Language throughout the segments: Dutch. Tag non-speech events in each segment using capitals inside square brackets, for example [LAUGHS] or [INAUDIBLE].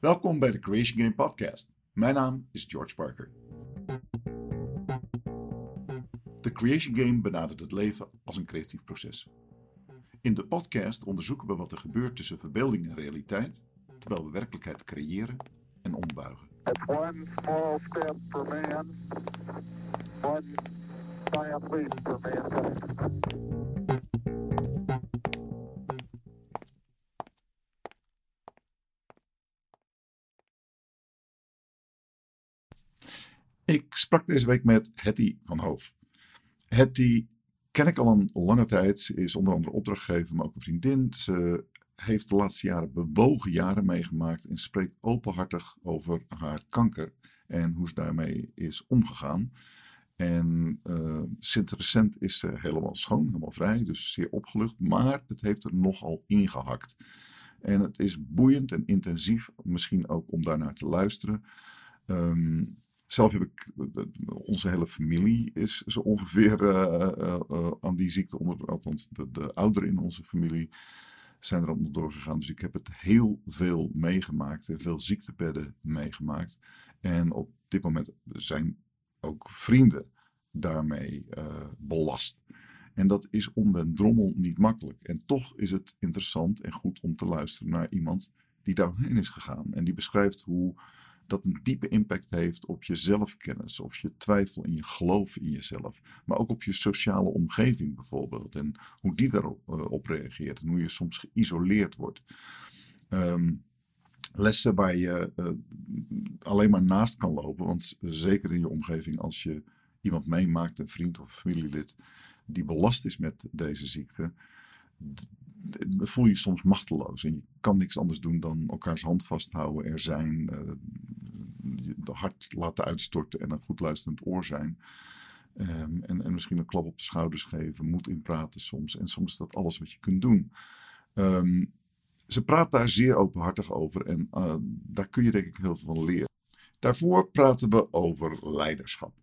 Welkom bij de Creation Game Podcast. Mijn naam is George Parker. De Creation Game benadert het leven als een creatief proces. In de podcast onderzoeken we wat er gebeurt tussen verbeelding en realiteit, terwijl we werkelijkheid creëren en ombuigen. Man, mankind. Sprak deze week met Hetty van Hoof. Hetty ken ik al een lange tijd. Ze is onder andere opdrachtgever, maar ook een vriendin. Ze heeft de laatste jaren bewogen jaren meegemaakt en spreekt openhartig over haar kanker en hoe ze daarmee is omgegaan. En uh, sinds recent is ze helemaal schoon, helemaal vrij, dus zeer opgelucht. Maar het heeft er nogal ingehakt. En het is boeiend en intensief, misschien ook om daarnaar te luisteren. Um, zelf heb ik, onze hele familie is zo ongeveer uh, uh, aan die ziekte onder, althans de, de ouderen in onze familie zijn er onder doorgegaan. Dus ik heb het heel veel meegemaakt en veel ziektebedden meegemaakt. En op dit moment zijn ook vrienden daarmee belast. En dat is om den drommel niet makkelijk. En toch is het interessant en goed om te luisteren naar iemand die daarheen is gegaan. En die beschrijft hoe dat een diepe impact heeft op je zelfkennis, of je twijfel en je geloof in jezelf, maar ook op je sociale omgeving bijvoorbeeld en hoe die daarop op reageert en hoe je soms geïsoleerd wordt. Um, lessen waar je uh, alleen maar naast kan lopen, want zeker in je omgeving als je iemand meemaakt, een vriend of familielid, die belast is met deze ziekte, voel je soms machteloos. En je kan niks anders doen dan elkaars hand vasthouden, er zijn, uh, de hart laten uitstorten en een goed luisterend oor zijn. Um, en, en, misschien een klap op de schouders geven, moed inpraten soms. En soms is dat alles wat je kunt doen. Um, ze praat daar zeer openhartig over en uh, daar kun je denk ik heel veel van leren. Daarvoor praten we over leiderschap.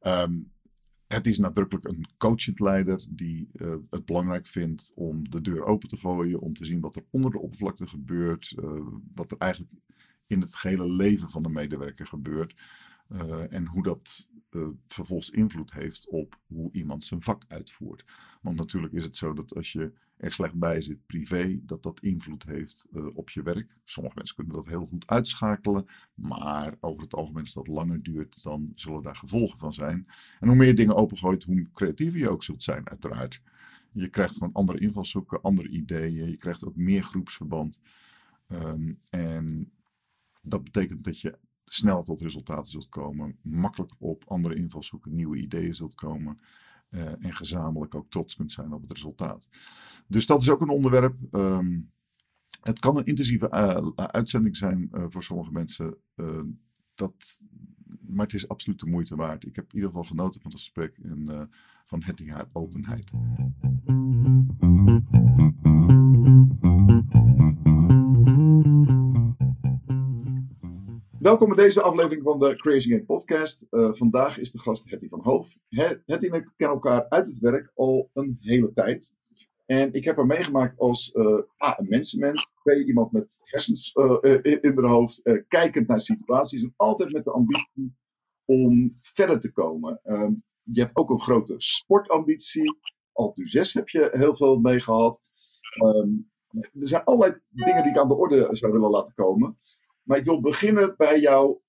Um, het is nadrukkelijk een coachend leider die uh, het belangrijk vindt om de deur open te gooien, om te zien wat er onder de oppervlakte gebeurt, uh, wat er eigenlijk in het gehele leven van de medewerker gebeurt uh, en hoe dat vervolgens invloed heeft op hoe iemand zijn vak uitvoert. Want natuurlijk is het zo dat als je er slecht bij zit privé, dat dat invloed heeft uh, op je werk. Sommige mensen kunnen dat heel goed uitschakelen, maar over het algemeen als dat langer duurt, dan zullen daar gevolgen van zijn. En hoe meer dingen opengooit, hoe creatiever je ook zult zijn, uiteraard. Je krijgt gewoon andere invalshoeken, andere ideeën, je krijgt ook meer groepsverband. Um, en dat betekent dat je snel tot resultaten zult komen, makkelijk op andere invalshoeken, nieuwe ideeën zult komen. Uh, en gezamenlijk ook trots kunt zijn op het resultaat. Dus dat is ook een onderwerp. Um, het kan een intensieve uh, uitzending zijn uh, voor sommige mensen. dat, maar het is absoluut de moeite waard. Ik heb in ieder geval genoten van het gesprek en van het openheid. Welkom bij deze aflevering van de Crazy Game Podcast. Uh, vandaag is de gast Hetty van Hoof. Hetty en ik kennen elkaar uit het werk al een hele tijd. En ik heb haar meegemaakt als uh, A, een mensenmens, B, iemand met hersens uh, in haar hoofd, kijkend naar situaties en altijd met de ambitie om verder te komen. Ehm, je hebt ook een grote sportambitie. Altu 6 heb je heel veel mee gehad. Um, er zijn allerlei dingen die ik aan de orde zou willen laten komen. Maar ik wil beginnen bij jouw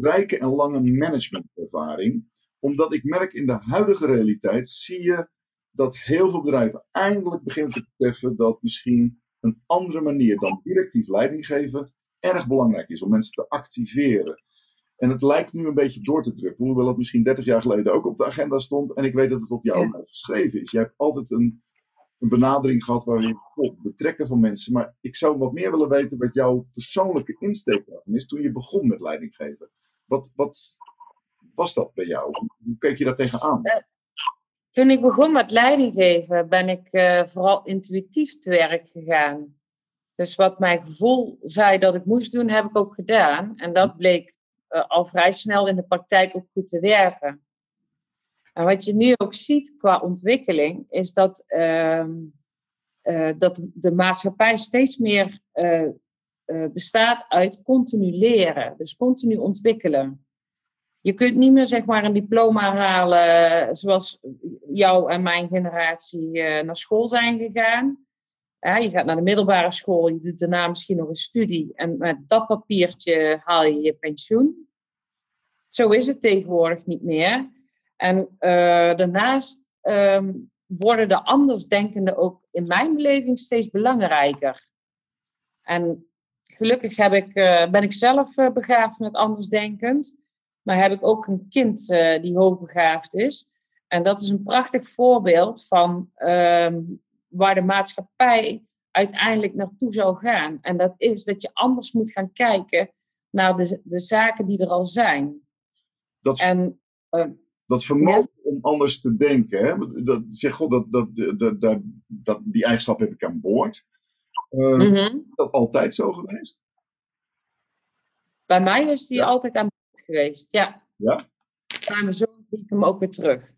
rijke en lange managementervaring. Omdat ik merk in de huidige realiteit zie je dat heel veel bedrijven eindelijk beginnen te beseffen dat misschien een andere manier dan directief leiding geven erg belangrijk is om mensen te activeren. En het lijkt nu een beetje door te drukken, hoewel het misschien 30 jaar geleden ook op de agenda stond. En ik weet dat het op jou ja. geschreven is. Je hebt altijd een een benadering gehad waar je betrekken van mensen. Maar ik zou wat meer willen weten wat jouw persoonlijke insteek daarvan is toen je begon met leidinggeven. Wat, wat was dat bij jou? Hoe keek je daar tegenaan? Uh, toen ik begon met leidinggeven ben ik uh, vooral intuïtief te werk gegaan. Dus wat mijn gevoel zei dat ik moest doen, heb ik ook gedaan. En dat bleek uh, al vrij snel in de praktijk ook goed te werken. En wat je nu ook ziet qua ontwikkeling, is dat, uh, uh, dat de maatschappij steeds meer uh, eh, bestaat uit continu leren, dus continu ontwikkelen. Je kunt niet meer zeg maar een diploma halen zoals jouw en mijn generatie naar school zijn gegaan. je gaat naar de middelbare school, je doet daarna misschien nog een studie en met dat papiertje haal je je pensioen. Zo is het tegenwoordig niet meer. En uh, daarnaast um, worden de andersdenkenden ook in mijn beleving steeds belangrijker. En gelukkig heb ik, uh, ben ik zelf uh, begaafd met andersdenkend. Maar heb ik ook een kind die hoogbegaafd is. En dat is een prachtig voorbeeld van um, waar de maatschappij uiteindelijk naartoe zou gaan. En dat is dat je anders moet gaan kijken naar de, de zaken die er al zijn. Dat, en, uh, dat vermogen ja. om anders te denken. Hè? Dat, zeg, God, dat, dat, dat, dat, dat, die eigenschap heb ik aan boord. Uh, mm -hmm. Is dat altijd zo geweest? Bij mij is die ja. altijd aan boord geweest, ja. Ja? Bij mijn zoon zie ik hem ook weer terug.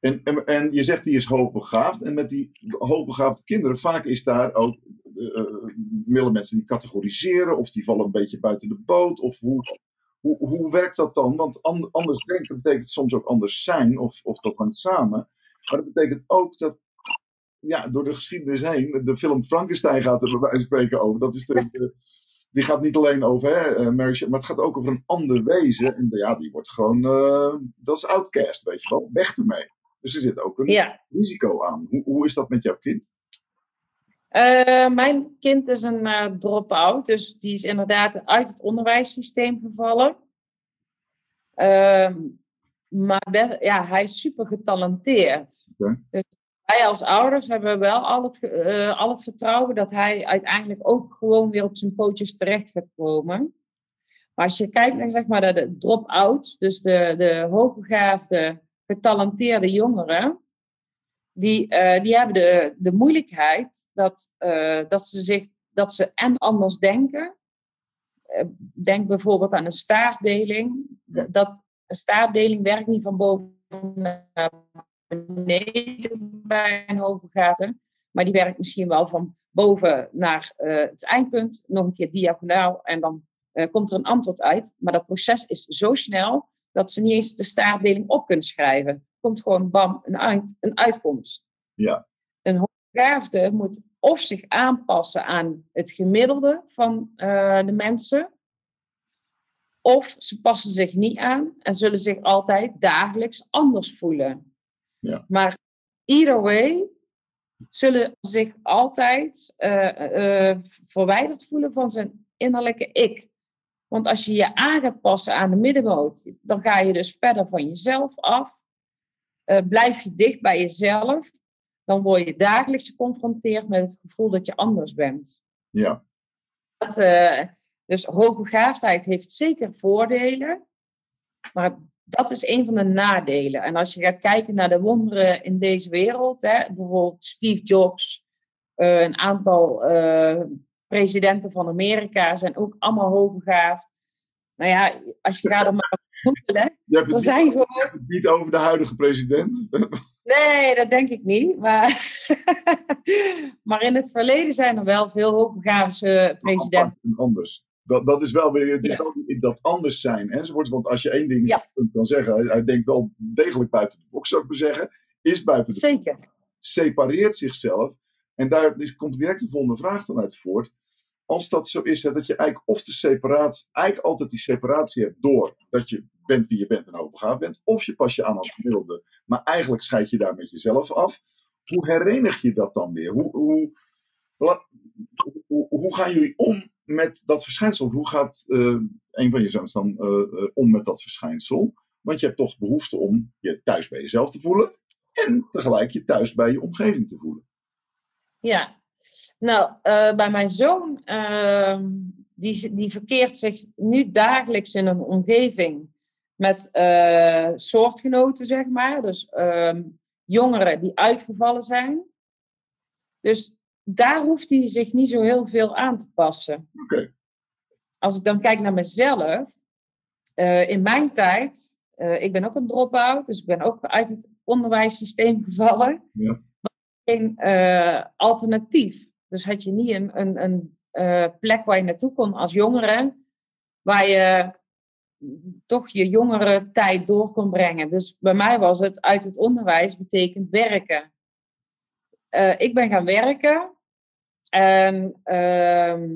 En, en, en je zegt die is hoogbegaafd. En met die hoogbegaafde kinderen, vaak is daar ook uh, willen mensen die categoriseren. Of die vallen een beetje buiten de boot. Of hoe, hoe, hoe werkt dat dan? Want anders denken betekent soms ook anders zijn, of, of dat hangt samen. Maar dat betekent ook dat, ja, door de geschiedenis heen, de film Frankenstein gaat er bij wijze van spreken over. Dat is de, de, die gaat niet alleen over hè, Mary Shelley, maar het gaat ook over een ander wezen. En ja, die wordt gewoon, uh, dat is outcast, weet je wel. Weg ermee. Dus er zit ook een ja. risico aan. Hoe, hoe is dat met jouw kind? Uh, mijn kind is een uh, drop-out, dus die is inderdaad uit het onderwijssysteem gevallen. Uh, maar de, ja, hij is super getalenteerd. Okay. Dus wij als ouders hebben wel al het, uh, al het vertrouwen dat hij uiteindelijk ook gewoon weer op zijn pootjes terecht gaat komen. Maar als je kijkt naar zeg maar, de, de drop-out, dus de, de hoogbegaafde, getalenteerde jongeren, die, uh, die hebben de, de moeilijkheid dat, uh, dat, ze zich, dat ze en anders denken. Uh, denk bijvoorbeeld aan een staartdeling. Dat, een staartdeling werkt niet van boven naar beneden bij een hoogbegaafde. Maar die werkt misschien wel van boven naar het eindpunt, nog een keer diagonaal en dan komt er een antwoord uit. Maar dat proces is zo snel dat ze niet eens de staartdeling op kunnen schrijven komt gewoon bam, een, uit, een uitkomst. Ja. Een hoogbegaafde moet of zich aanpassen aan het gemiddelde van uh, de mensen, of ze passen zich niet aan en zullen zich altijd dagelijks anders voelen. Ja. Maar either way zullen zich altijd uh, uh, verwijderd voelen van zijn innerlijke ik. Want als je je aan gaat passen aan de middenmoot, dan ga je dus verder van jezelf af uh, blijf je dicht bij jezelf, dan word je dagelijks geconfronteerd met het gevoel dat je anders bent. Ja. Dat, uh, dus hoogbegaafdheid heeft zeker voordelen, maar dat is een van de nadelen. En als je gaat kijken naar de wonderen in deze wereld, hè, bijvoorbeeld Steve Jobs, uh, een aantal presidenten van Amerika zijn ook allemaal hoogbegaafd. Nou ja, als je gaat er maar googelen, er het zijn niet, gewoon... je hebt het niet over de huidige president. [LAUGHS] Nee, dat denk ik niet. Maar, [LAUGHS] maar in het verleden zijn er wel veel hoogbegaafde presidenten. En anders. Dat, dat is wel weer het is ja. wel dat anders zijn. Want als je één ding ja. kan zeggen, hij, hij, denkt wel degelijk buiten de box, zou ik maar zeggen. Is buiten de Zeker. box. Separeert zichzelf. En daar is, komt direct de volgende vraag dan uit voort als dat zo is, dat je eigenlijk of de separatie, eigenlijk altijd die separatie hebt door dat je bent wie je bent en hoogbegaafd bent, of je pas je aan als gemiddelde, maar eigenlijk scheid je daar met jezelf af. Hoe herenig je dat dan weer? Hoe, hoe, hoe, hoe gaan jullie om met dat verschijnsel? Hoe gaat uh, een van je zoons dan uh, uh, om met dat verschijnsel? Want je hebt toch behoefte om je thuis bij jezelf te voelen en tegelijk je thuis bij je omgeving te voelen. Ja, nou, uh, bij mijn zoon, uh, die, die verkeert zich nu dagelijks in een omgeving met uh, soortgenoten, zeg maar. Dus jongeren die uitgevallen zijn. Dus daar hoeft hij zich niet zo heel veel aan te passen. Okay. Als ik dan kijk naar mezelf, in mijn tijd, ik ben ook een drop-out, dus ik ben ook uit het onderwijssysteem gevallen. Ja geen uh, alternatief. Dus had je niet een, een, een eh, plek waar je naartoe kon als jongere, waar je toch je jongere tijd door kon brengen. Dus bij mij was het uit het onderwijs betekent werken. Eh, ik ben gaan werken en ehm,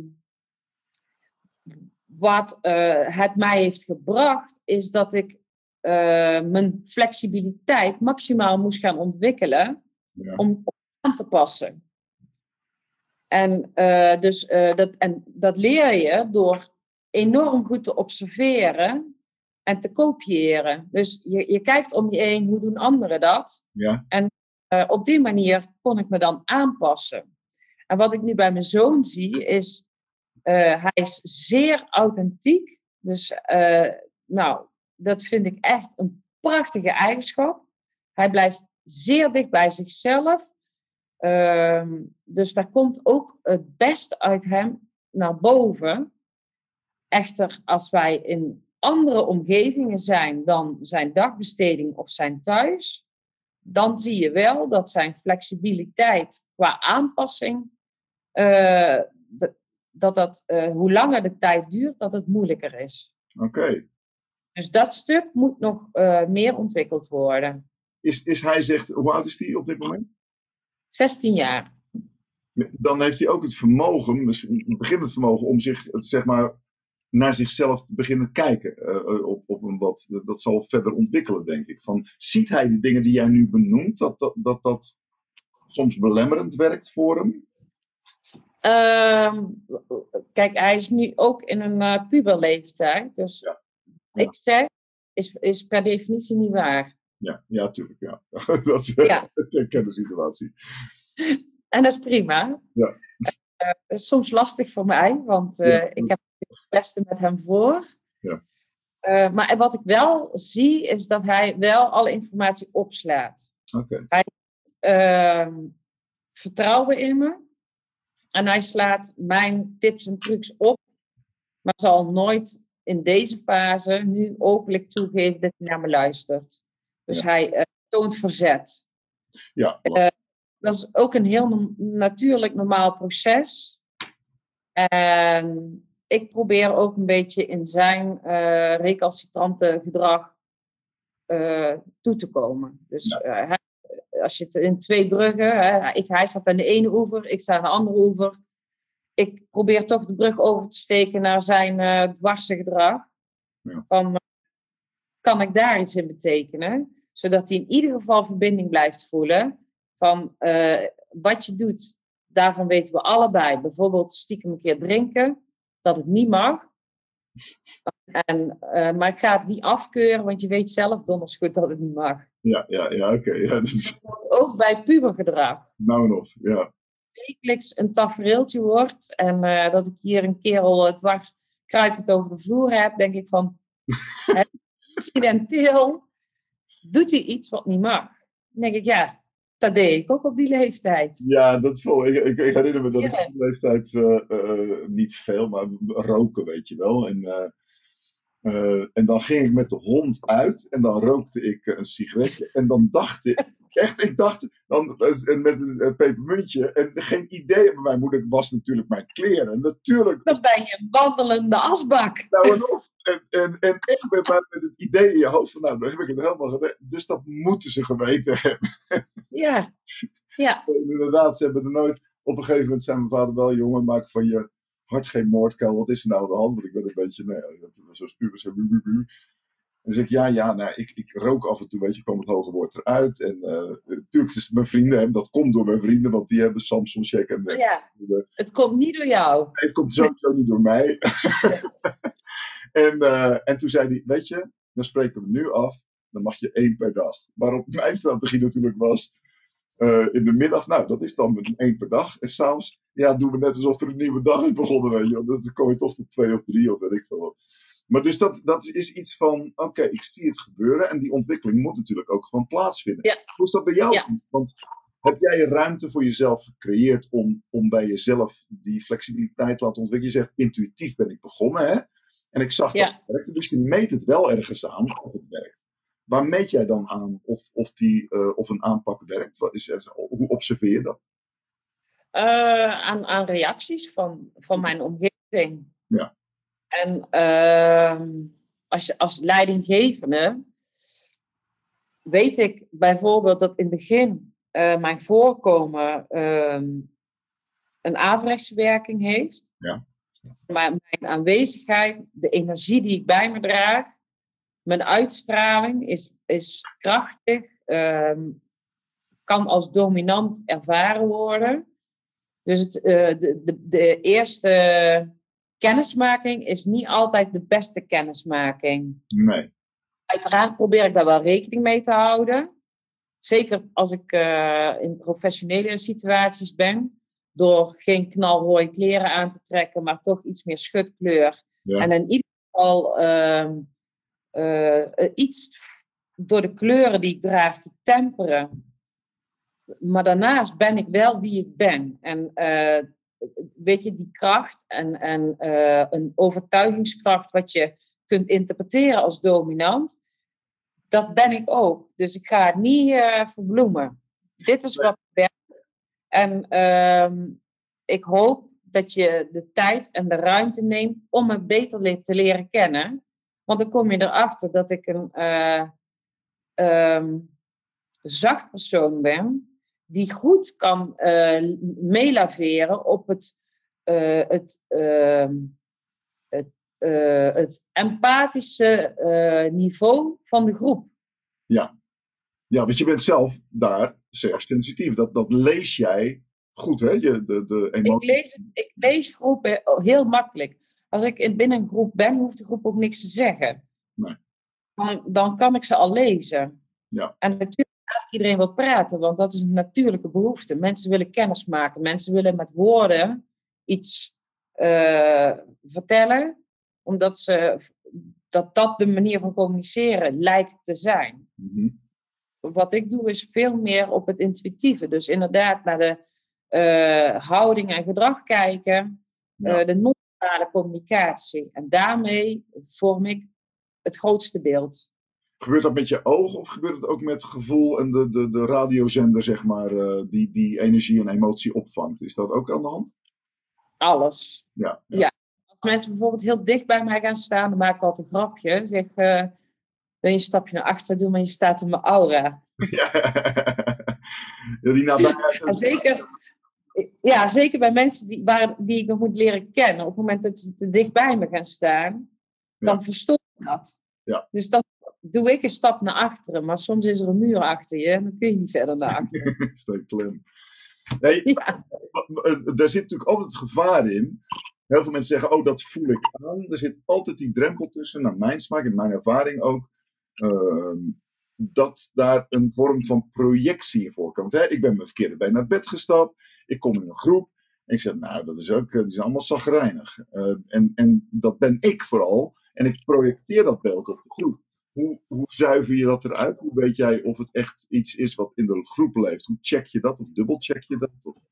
wat eh, het mij heeft gebracht, is dat ik eh, mijn flexibiliteit maximaal moest gaan ontwikkelen Ja. om aan te passen. En, eh, dus, eh, dat, en dat leer je door enorm goed te observeren en te kopiëren. Dus je, je kijkt om je heen, hoe doen anderen dat? Ja. Eh, op die manier kon ik me dan aanpassen. En wat ik nu bij mijn zoon zie, is hij is zeer authentiek. Dus nou, dat vind ik echt een prachtige eigenschap. Hij blijft zeer dicht bij zichzelf. Ehm, dus daar komt ook het beste uit hem naar boven. Echter, als wij in andere omgevingen zijn dan zijn dagbesteding of zijn thuis, dan zie je wel dat zijn flexibiliteit qua aanpassing, eh, dat dat, eh, hoe langer de tijd duurt, dat het moeilijker is. Oké. Dus dat stuk moet nog eh, meer ontwikkeld worden. Is, is hij zegt, hoe oud is hij op dit moment? 16 jaar. Dan heeft hij ook het vermogen, misschien begint het vermogen om zich, zeg maar, naar zichzelf te beginnen kijken. eh, eh, op, op een wat, dat zal verder ontwikkelen, denk ik. Van, ziet hij de dingen die jij nu benoemt, dat dat, dat, dat soms belemmerend werkt voor hem? Ehm, kijk, hij is nu ook in een eh, puberleeftijd. Dus Ja. ik zeg, is, is per definitie niet waar. Ja, ja, tuurlijk. Ja. [LAUGHS] dat Ja. [LAUGHS] ik ken de situatie. [LAUGHS] En dat is prima. Ja. Eh, is soms lastig voor mij, want eh, Ja. ik heb het beste met hem voor. Ja. Eh, maar wat ik wel zie, is dat hij wel alle informatie opslaat. Oké. Ehm, vertrouwen in me. En hij slaat mijn tips en trucs op, maar zal nooit in deze fase nu openlijk toegeven dat hij naar me luistert. Dus Ja. hij eh, toont verzet. Ja, Eh, dat is ook een heel natuurlijk normaal proces. En ik probeer ook een beetje in zijn eh recalcitrante gedrag toe te komen. Dus Ja. hij- als je het in twee bruggen, hè, ik, hij staat aan de ene oever, ik sta aan de andere oever. Ik probeer toch de brug over te steken naar zijn eh dwarse gedrag. Ja. Van, kan ik daar iets in betekenen? Zodat hij in ieder geval verbinding blijft voelen van eh, wat je doet, daarvan weten we allebei. Bijvoorbeeld stiekem een keer drinken, dat het niet mag. En, eh, maar ik ga het niet afkeuren, want je weet zelf donders goed dat het niet mag. ja, ja, ja oké. Ja, Ook bij pubergedrag. nou nog. Ja. Wekelijks een tafereeltje wordt en eh, dat ik hier een kerel het dwars kruipend over de vloer heb, denk ik van, [LAUGHS] hè, accidenteel doet hij iets wat niet mag. Dan denk ik, ja, dat deed ik ook op die leeftijd. Ja, dat vol. Ik, ik, ik herinner me dat ik op die leeftijd eh, eh, niet veel, maar roken, weet je wel. En, eh, en dan ging ik met de hond uit en dan rookte ik eh, een sigaretje. En dan dacht ik, echt, ik dacht, dan, eh, met een pepermuntje. En geen idee bij mijn moeder was natuurlijk mijn kleren. En natuurlijk, Dan ben je een wandelende asbak. nou en of. En, en, en echt met, met het idee in je hoofd van, nou, dan heb ik het helemaal gedaan. Dus dat moeten ze geweten hebben. Ja, ja, En inderdaad, ze hebben er nooit. Op een gegeven moment zei mijn vader wel, jongen, maak van je hart geen moordkuil. Wat is er nou aan de hand? Want ik ben een beetje, nou ja, zo puber, zo bu, bu, bu. En dan zeg ik, ja, ja, nou, ik, ik rook af en toe, weet je, kwam het hoge woord eruit. En eh natuurlijk, is mijn vrienden, dat komt door mijn vrienden, want die hebben Samsung check. En ja. Het komt niet door jou. het komt sowieso niet door mij. [LAUGHS] en, eh, en toen zei hij, weet je, dan spreken we nu af, dan mag je één per dag. Waarop mijn strategie natuurlijk was, eh, in de middag, nou, dat is dan met één per dag. En s'avonds, ja, doen we net alsof er een nieuwe dag is begonnen, weet je. Want dan kom je toch tot twee of drie of weet ik veel wat. Maar dus dat, dat is iets van, oké, ik zie het gebeuren. En die ontwikkeling moet natuurlijk ook gewoon plaatsvinden. Ja. Hoe is dat bij jou? Ja. Want heb jij ruimte voor jezelf gecreëerd om, om bij jezelf die flexibiliteit te laten ontwikkelen? Je zegt, intuïtief ben ik begonnen, hè? En ik zag dat Ja. het werkte, dus je meet het wel ergens aan of het werkt. Waar meet jij dan aan of, of, die, eh, of een aanpak werkt? Wat is, er- hoe observeer je dat? eh, aan, aan reacties van, van mijn omgeving. Ja. En ehm, als, je, als leidinggevende weet ik bijvoorbeeld dat in het begin eh, mijn voorkomen ehm, een averechtse werking heeft. Ja. Maar mijn aanwezigheid, de energie die ik bij me draag, mijn uitstraling is, is krachtig, ehm, kan als dominant ervaren worden. Dus het, eh, de, de, de eerste kennismaking is niet altijd de beste kennismaking. Nee. Uiteraard probeer ik daar wel rekening mee te houden. Zeker als ik eh, in professionele situaties ben. Door geen knalrooie kleren aan te trekken, maar toch iets meer schutkleur. Ja. En in ieder geval ehm, eh, iets door de kleuren die ik draag te temperen. Maar daarnaast ben ik wel wie ik ben. En eh, weet je, die kracht en, en eh, een overtuigingskracht wat je kunt interpreteren als dominant, dat ben ik ook. Dus ik ga het niet eh, verbloemen. Dit is wat ik ben. En ehm, ik hoop dat je de tijd en de ruimte neemt om me beter te leren kennen. Want dan kom je erachter dat ik een eh, ehm, zacht persoon ben, die goed kan eh, meelaveren op het, eh, het, ehm, het, eh, het empathische niveau van de groep. Ja, want je bent zelf daar zeer sensitief. Dat, dat lees jij goed, hè? Je, de, de Ik emoties. lees, ik lees groepen heel makkelijk. Als ik in- binnen een groep ben, hoeft de groep ook niks te zeggen. Nee. Dan, dan kan ik ze al lezen. Ja. En natuurlijk iedereen wil praten, want dat is een natuurlijke behoefte. Mensen willen kennis maken. Mensen willen met woorden iets eh, vertellen, omdat ze, dat dat de manier van communiceren lijkt te zijn Mhm. wat ik doe is veel meer op het intuïtieve. Dus inderdaad naar de eh, houding en gedrag kijken, Ja. eh, de non-verbale communicatie. En daarmee vorm ik het grootste beeld. Gebeurt dat met je ogen of gebeurt het ook met gevoel en de, de, de radiozender, zeg maar, eh, die, die energie en emotie opvangt? Is dat ook aan de hand? Alles. Ja. Als mensen bijvoorbeeld heel dicht bij mij gaan staan, dan maak ik altijd een grapje. Zeg, eh wil je een stapje naar achter doen, maar je staat in mijn aura. [LAUGHS] ja, die nabijheid. Zeker, ja, zeker bij mensen die, waar, die ik nog moet leren kennen. Op het moment dat ze te dicht bij me gaan staan, dan verstoor ik dat. Ja. Dus dan doe ik een stap naar achteren. Maar soms is er een muur achter je en dan kun je niet verder naar achteren. [LAUGHS] Steek klem. Nee, ja, daar zit natuurlijk altijd het gevaar in. Heel veel mensen zeggen, oh, dat voel ik aan. Er zit altijd die drempel tussen, naar mijn smaak en mijn ervaring ook. ehm, dat daar een vorm van projectie in voorkomt. Hè? Ik ben mijn verkeerde been naar bed gestapt. Ik kom in een groep. En ik zeg, nou, dat is ook, eh, die zijn allemaal zagrijnig. Eh, en, en dat ben ik vooral. En ik projecteer dat beeld op de groep. Hoe, hoe zuiver je dat eruit? Hoe weet jij of het echt iets is wat in de groep leeft? Hoe check je dat? Of dubbelcheck je dat? Of...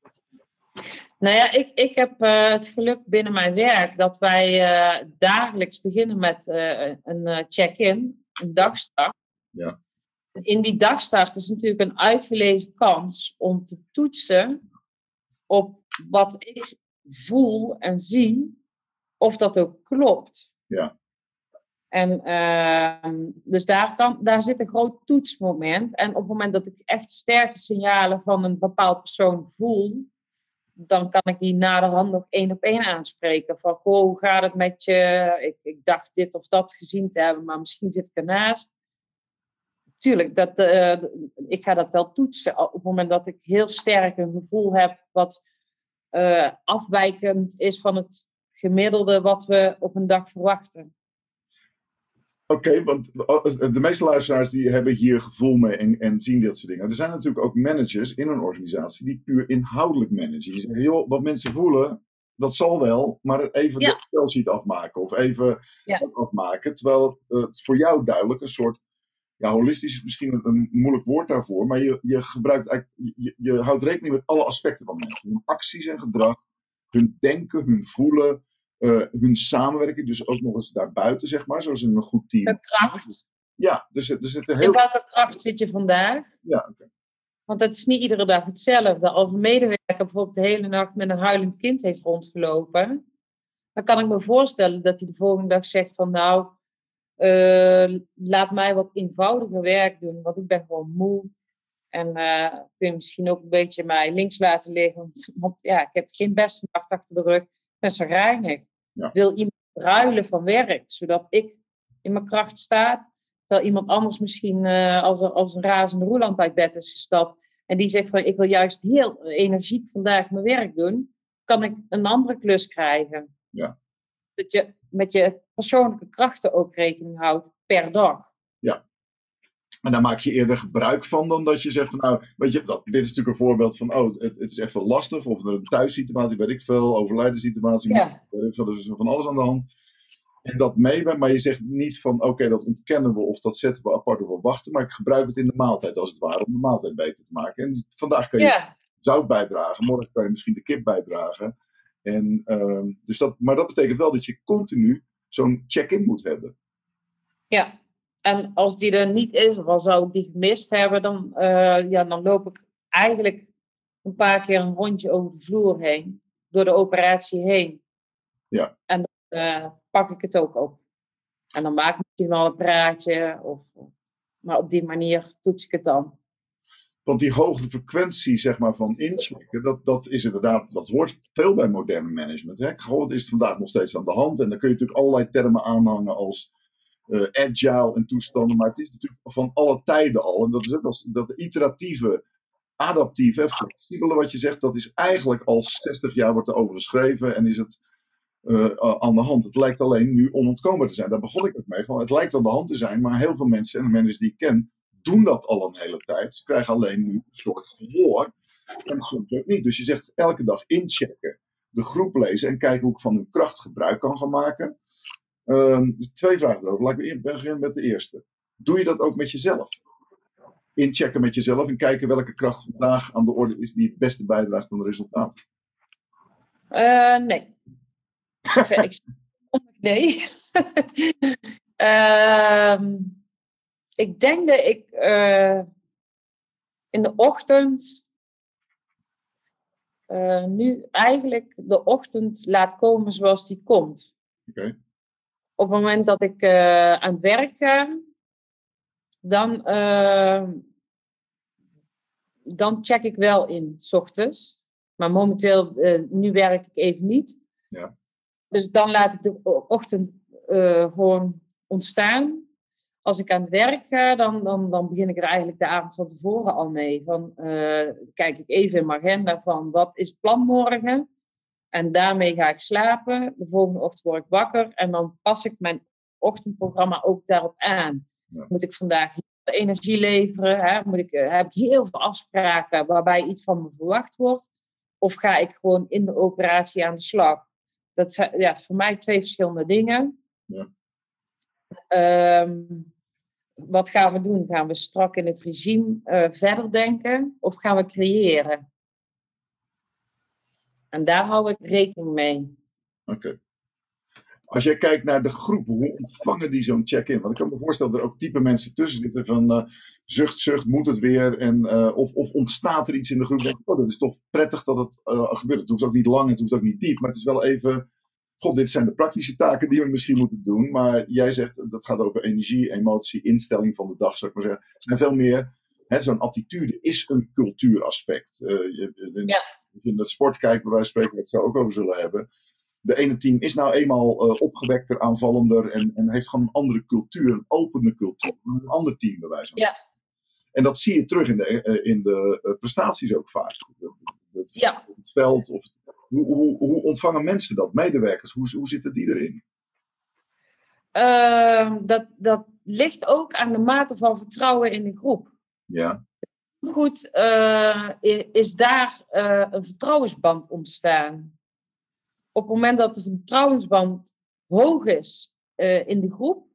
nou ja, ik, ik heb eh, het geluk binnen mijn werk dat wij eh, dagelijks beginnen met eh, een check-in, een dagstart. Ja. In die dagstart is natuurlijk een uitgelezen kans om te toetsen op wat ik voel en zie, of dat ook klopt. Ja. En ehm, dus daar, kan, daar zit een groot toetsmoment. En op het moment dat ik echt sterke signalen van een bepaald persoon voel, dan kan ik die naderhand nog één op één aanspreken. Van, goh, hoe gaat het met je? Ik, ik dacht dit of dat gezien te hebben, maar misschien zit ik ernaast. Tuurlijk, dat, eh, ik ga dat wel toetsen op het moment dat ik heel sterk een gevoel heb wat eh, afwijkend is van het gemiddelde wat we op een dag verwachten. Oké, want de meeste luisteraars die hebben hier gevoel mee en, en zien dit soort dingen. Er zijn natuurlijk ook managers in een organisatie die puur inhoudelijk managen. Die zeggen, joh, wat mensen voelen, dat zal wel, maar even Ja. de Excel-sheet afmaken of even Ja. dat afmaken. Terwijl het voor jou duidelijk een soort, ja, holistisch is misschien een, moeilijk woord daarvoor, maar je, je gebruikt eigenlijk, je, je houdt rekening met alle aspecten van mensen. Hun acties en gedrag, hun denken, hun voelen, eh, hun samenwerking, dus ook nog eens daarbuiten, zeg maar, zoals in een goed team. De kracht. Ja, dus er zit er In heel. welke kracht zit je vandaag? Ja, oké. Want dat is niet iedere dag hetzelfde. Als een medewerker bijvoorbeeld de hele nacht met een huilend kind heeft rondgelopen, dan kan ik me voorstellen dat hij de volgende dag zegt van nou, eh, laat mij wat eenvoudiger werk doen, want ik ben gewoon moe. En uh, kun je misschien ook een beetje mij links laten liggen, want, want ja, ik heb geen beste nacht achter de rug. Ik ben zo reinig. Ja. Wil iemand ruilen van werk, zodat ik in mijn kracht sta, terwijl iemand anders misschien uh, als, als een razende roeland uit bed is gestapt en die zegt van ik wil juist heel energiek vandaag mijn werk doen, kan ik een andere klus krijgen. Ja. Dat je met je persoonlijke krachten ook rekening houdt per dag. Ja. En daar maak je eerder gebruik van dan dat je zegt van nou, weet je, dat, dit is natuurlijk een voorbeeld van oh, het, het is even lastig of er een thuissituatie, weet ik veel, overlijdenssituatie, Ja. veel, er is van alles aan de hand. En dat mee, maar je zegt niet van oké, dat ontkennen we of dat zetten we apart of we wachten, maar ik gebruik het in de maaltijd als het ware om de maaltijd beter te maken. En vandaag kan je Ja, zout bijdragen, morgen kan je misschien de kip bijdragen. En, ehm, dus dat, maar dat betekent wel dat je continu zo'n check-in moet hebben. ja. En als die er niet is, of al zou ik die gemist hebben, dan, eh, ja, dan loop ik eigenlijk een paar keer een rondje over de vloer heen, door de operatie heen. Ja. En dan eh, pak ik het ook op. En dan maak ik misschien wel een praatje, of, maar op die manier toets ik het dan. Want die hoge frequentie zeg maar, van inchecken, dat, dat is inderdaad, dat hoort veel bij moderne management. Hè? Wat is het vandaag nog steeds aan de hand? En dan kun je natuurlijk allerlei termen aanhangen als agile en toestanden, maar het is natuurlijk van alle tijden al. En dat is ook als, dat iteratieve, adaptieve, flexibele wat je zegt, dat is eigenlijk al 60 jaar wordt er over geschreven en is het eh, aan de hand. Het lijkt alleen nu onontkoombaar te zijn. Daar begon ik ook mee. Van, het lijkt aan de hand te zijn, maar heel veel mensen en de mensen die ik ken, doen dat al een hele tijd. Ze krijgen alleen nu een soort gehoor. En soms ook niet. Dus je zegt elke dag inchecken. De groep lezen en kijken hoe ik van hun kracht gebruik kan gaan maken. Dus twee vragen erover. Laat ik be- beginnen met de eerste. Doe je dat ook met jezelf? Inchecken met jezelf en kijken welke kracht vandaag aan de orde is die het beste bijdraagt aan het resultaat. Eh, nee. Ik zeg, ik [LAUGHS] nee. [LAUGHS] Ehm, ik denk dat ik eh, in de ochtend eh, nu eigenlijk de ochtend laat komen zoals die komt. Oké. Op het moment dat ik eh, aan het werk ga, dan, eh, dan check ik wel in, s ochtends. Maar momenteel, eh, nu werk ik even niet. Ja. Dus dan laat ik de ochtend gewoon ontstaan. Als ik aan het werk ga, dan, dan, dan begin ik er eigenlijk de avond van tevoren al mee. Van, kijk ik even in mijn agenda van wat is het plan morgen? En daarmee ga ik slapen. De volgende ochtend word ik wakker. En dan pas ik mijn ochtendprogramma ook daarop aan. Ja. Moet ik vandaag energie leveren? Hè? Moet ik, eh, heb ik heel veel afspraken waarbij iets van me verwacht wordt? Of ga ik gewoon in de operatie aan de slag? Dat zijn ja, voor mij twee verschillende dingen. Ja. Ehm, wat gaan we doen? Gaan we strak in het regime eh, verder denken of gaan we creëren? En daar hou ik rekening mee. Oké. Als jij kijkt naar de groep, hoe ontvangen die zo'n check-in? Want ik kan me voorstellen dat er ook type mensen tussen zitten van eh, zucht, zucht, moet het weer? En, eh, of, of ontstaat er iets in de groep? Denk oh, dat is toch prettig dat het eh, gebeurt. Het hoeft ook niet lang, het hoeft ook niet diep, maar het is wel even... God, dit zijn de praktische taken die we misschien moeten doen. Maar jij zegt, dat gaat over energie, emotie, instelling van de dag, zou ik maar zeggen. Het zijn veel meer, zo'n attitude is een cultuuraspect. Je, je- Ja. Als je in de sport kijkt, bij wijze van spreken, waar we het zo ook over zullen hebben de ene team is nou eenmaal eh, opgewekter, aanvallender en, en heeft gewoon een andere cultuur, een opene cultuur, dan een ander team bij wijze van Ja. spreken. En dat zie je terug in de, eh, in de eh, prestaties ook vaak. Het, Ja. het veld, of hoe, hoe, hoe ontvangen mensen dat, medewerkers, hoe, hoe zitten die erin? Ehm, dat, dat ligt ook aan de mate van vertrouwen in de groep. Ja, goed eh, is daar eh, een vertrouwensband ontstaan? Op het moment dat de vertrouwensband hoog is eh, in de groep,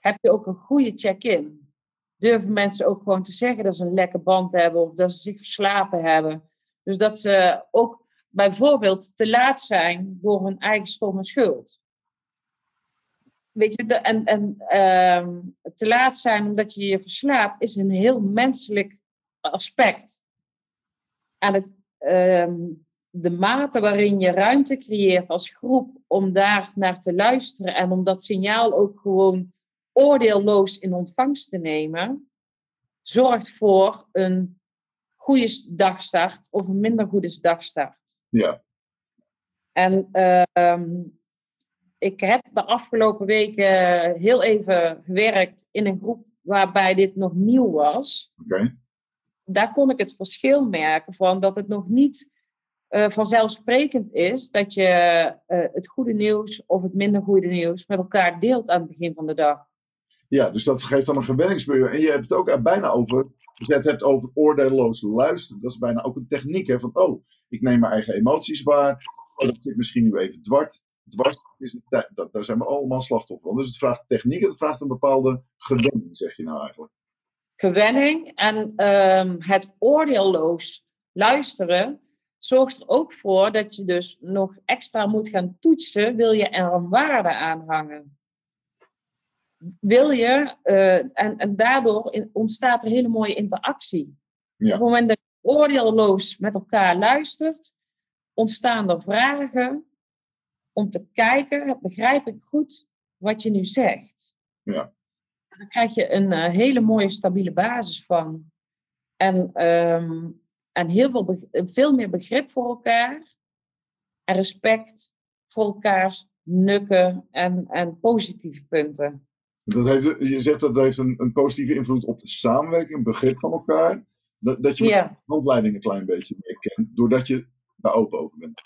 heb je ook een goede check-in. Durven mensen ook gewoon te zeggen dat ze een lekke band hebben of dat ze zich verslapen hebben. Dus dat ze ook bijvoorbeeld te laat zijn door hun eigen stomme schuld. Weet je, de, en, en ehm, te laat zijn omdat je je verslaapt is een heel menselijk aspect. En het, ehm, de mate waarin je ruimte creëert als groep om daar naar te luisteren en om dat signaal ook gewoon oordeelloos in ontvangst te nemen, zorgt voor een goede dagstart of een minder goede dagstart. Ja. En ehm, ik heb de afgelopen weken heel even gewerkt in een groep waarbij dit nog nieuw was. Daar kon ik het verschil merken van dat het nog niet uh, vanzelfsprekend is dat je uh, het goede nieuws of het minder goede nieuws met elkaar deelt aan het begin van de dag. Ja, dus dat geeft dan een gewenningsperiode. En je hebt het ook bijna over, als je het hebt over oordeelloos luisteren, dat is bijna ook een techniek hè, van, oh, ik neem mijn eigen emoties waar, oh, dat zit misschien nu even dwars. Dwars is dat, daar zijn we allemaal slachtoffer van. Dus het vraagt techniek, het vraagt een bepaalde gewenning, zeg je nou eigenlijk. Gewenning en um, het oordeelloos luisteren zorgt er ook voor dat je dus nog extra moet gaan toetsen, wil je er een waarde aan hangen. Wil je, uh, en, en daardoor ontstaat er hele mooie interactie. Ja. Op het moment dat je oordeelloos met elkaar luistert, ontstaan er vragen om te kijken, begrijp ik goed wat je nu zegt. Ja. Dan krijg je een uh, hele mooie stabiele basis van. En um, en heel veel, veel meer begrip voor elkaar. En respect voor elkaars nukken en, en positieve punten. Dat heeft, je zegt dat heeft een, een positieve invloed op de samenwerking, begrip van elkaar. Dat, dat je Ja. handleiding een klein beetje meer kent, doordat je daar open over bent.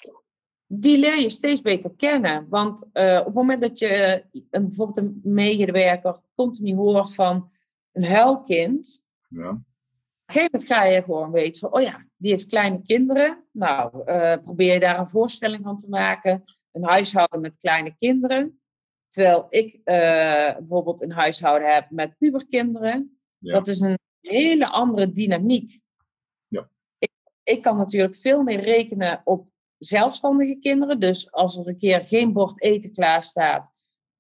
Die leer je steeds beter kennen. Want eh, op het moment dat je eh, een, bijvoorbeeld een medewerker continu hoort van een huilkind. Ja. Op een gegeven moment ga je gewoon weten van, oh ja, die heeft kleine kinderen. Nou, eh, probeer je daar een voorstelling van te maken. Een huishouden met kleine kinderen. Terwijl ik bijvoorbeeld een huishouden heb met puberkinderen. Ja. Dat is een hele andere dynamiek. Ja. Ik, ik kan natuurlijk veel meer rekenen op zelfstandige kinderen. Dus als er een keer geen bord eten klaar staat,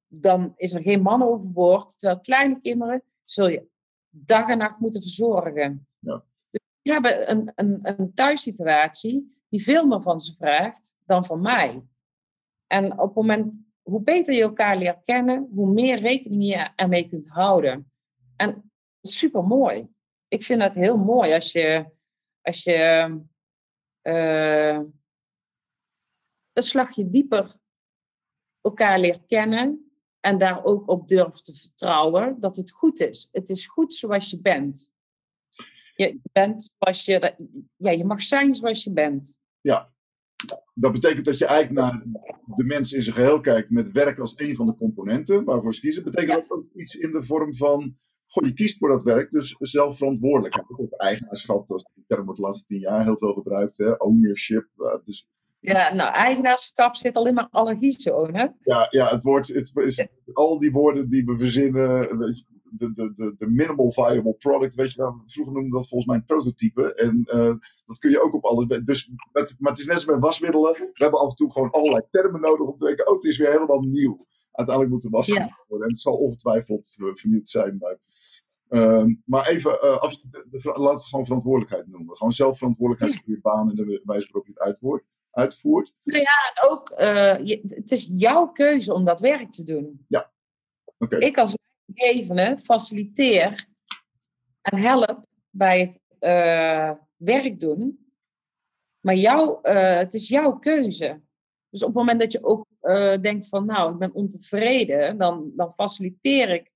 dan is er geen man overboord. Terwijl kleine kinderen zul je dag en nacht moeten verzorgen. Ja. Dus die hebben een, een, een thuissituatie die veel meer van ze vraagt dan van mij. En op het moment, hoe beter je elkaar leert kennen, hoe meer rekening je ermee kunt houden. En super mooi. Ik vind het heel mooi als je, als je uh, een slagje dieper elkaar leert kennen en daar ook op durft te vertrouwen dat het goed is. Het is goed zoals je bent. Je bent zoals je, ja, je mag zijn zoals je bent. Ja, dat betekent dat je eigenlijk naar de mens in zijn geheel kijkt met werk als een van de componenten waarvoor ze kiezen. Betekent Ja. dat ook iets in de vorm van, goh, je kiest voor dat werk, dus zelfverantwoordelijkheid. Of eigenaarschap, dat is die term wordt de laatste tien jaar heel veel gebruikt, hè? ownership. eh, Dus Ja, nou, eigenaarschap zit alleen maar allergie zo, hè? ja, ja het woord, het is, al die woorden die we verzinnen, de, de, de, de minimal viable product, weet je wel, vroeger noemden dat volgens mij een prototype. En eh, dat kun je ook op alles. Dus, met, maar het is net als met wasmiddelen. We hebben af en toe gewoon allerlei termen nodig om te denken, oh, het is weer helemaal nieuw. Uiteindelijk moet de was Ja. worden. En het zal ongetwijfeld eh, vernieuwd zijn. Maar, Ehm, maar even, eh, af, laten we gewoon verantwoordelijkheid noemen. Gewoon zelfverantwoordelijkheid voor je baan en de wijze waarop je het uitvoert. Uitvoert. Nou ja, en ook, eh, je, het is jouw keuze om dat werk te doen. Oké. Ik als leidinggevende faciliteer en help bij het eh, werk doen. Maar jou, eh, het is jouw keuze. Dus op het moment dat je ook denkt van, nou, ik ben ontevreden, dan, dan faciliteer ik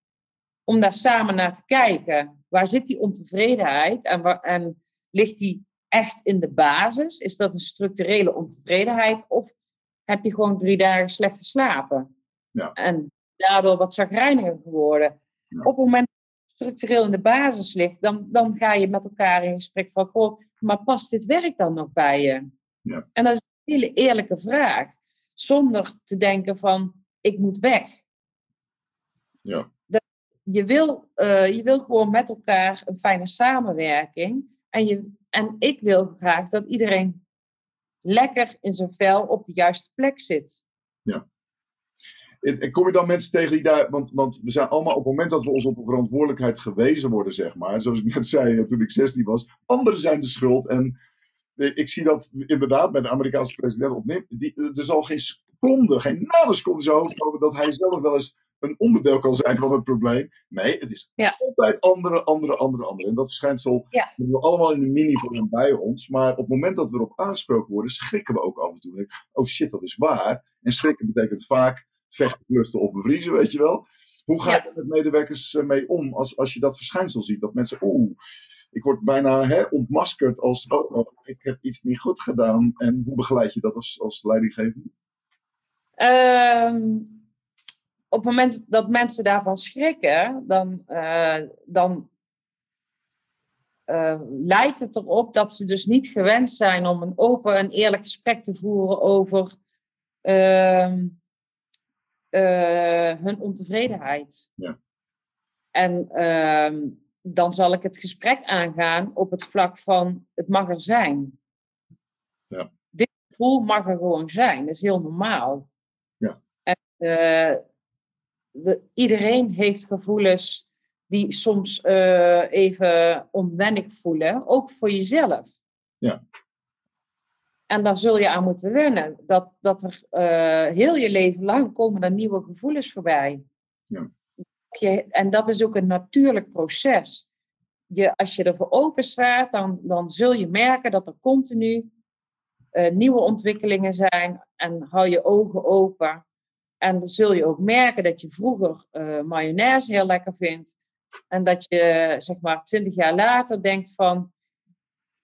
om daar samen naar te kijken. Waar zit die ontevredenheid en, waar, en ligt die echt in de basis? Is dat een structurele ontevredenheid of heb je gewoon drie dagen slecht geslapen? Ja. En daardoor wat zagrijniger geworden. Ja. Op het moment dat het structureel in de basis ligt, dan, dan ga je met elkaar in gesprek van, goh, maar past dit werk dan nog bij je? Ja. En dat is een hele eerlijke vraag. Zonder te denken van, ik moet weg. Ja. Dat, je, wil, uh, je wil gewoon met elkaar een fijne samenwerking. En, je, en ik wil graag dat iedereen lekker in zijn vel op de juiste plek zit. En, en kom je dan mensen tegen die daar. Want, want we zijn allemaal op het moment dat we ons op een verantwoordelijkheid gewezen worden, zeg maar. Zoals ik net zei eh, toen ik 16 was. Anderen zijn de schuld. En eh, ik zie dat inderdaad bij de Amerikaanse president opnieuw. Die, er zal geen seconde, geen nanoseconde zo hoofd komen dat hij zelf wel eens een onderdeel kan zijn van het probleem. Nee, het is Ja. altijd andere, andere, andere, andere. En dat verschijnsel Ja. hebben we allemaal in de mini-vorm bij ons. Maar op het moment dat we erop aangesproken worden, schrikken we ook af en toe. Oh shit, dat is waar. En schrikken betekent vaak vechten, vluchten of bevriezen, weet je wel. Hoe ga je Ja. met medewerkers eh, mee om als, als je dat verschijnsel ziet? Dat mensen, oeh, ik word bijna hè, ontmaskerd als, oh, oh, ik heb iets niet goed gedaan. En hoe begeleid je dat als, als leidinggevende? Ehm, op het moment dat mensen daarvan schrikken, dan, eh, dan eh, lijkt het erop dat ze dus niet gewend zijn om een open en eerlijk gesprek te voeren over ehm, eh, hun ontevredenheid. Ja. En ehm, dan zal ik het gesprek aangaan op het vlak van het mag er zijn. Ja. Dit gevoel mag er gewoon zijn, dat is heel normaal. Ja. En, de, iedereen heeft gevoelens die soms eh, even onwennig voelen, ook voor jezelf. Ja. En daar zul je aan moeten wennen. Dat, dat er eh, heel je leven lang komen er nieuwe gevoelens voorbij. Ja. Je, en dat is ook een natuurlijk proces. Je, als je ervoor open staat, dan, dan zul je merken dat er continu eh, nieuwe ontwikkelingen zijn. En hou je ogen open. En dan zul je ook merken dat je vroeger eh mayonaise heel lekker vindt. En dat je, zeg maar, twintig jaar later denkt van...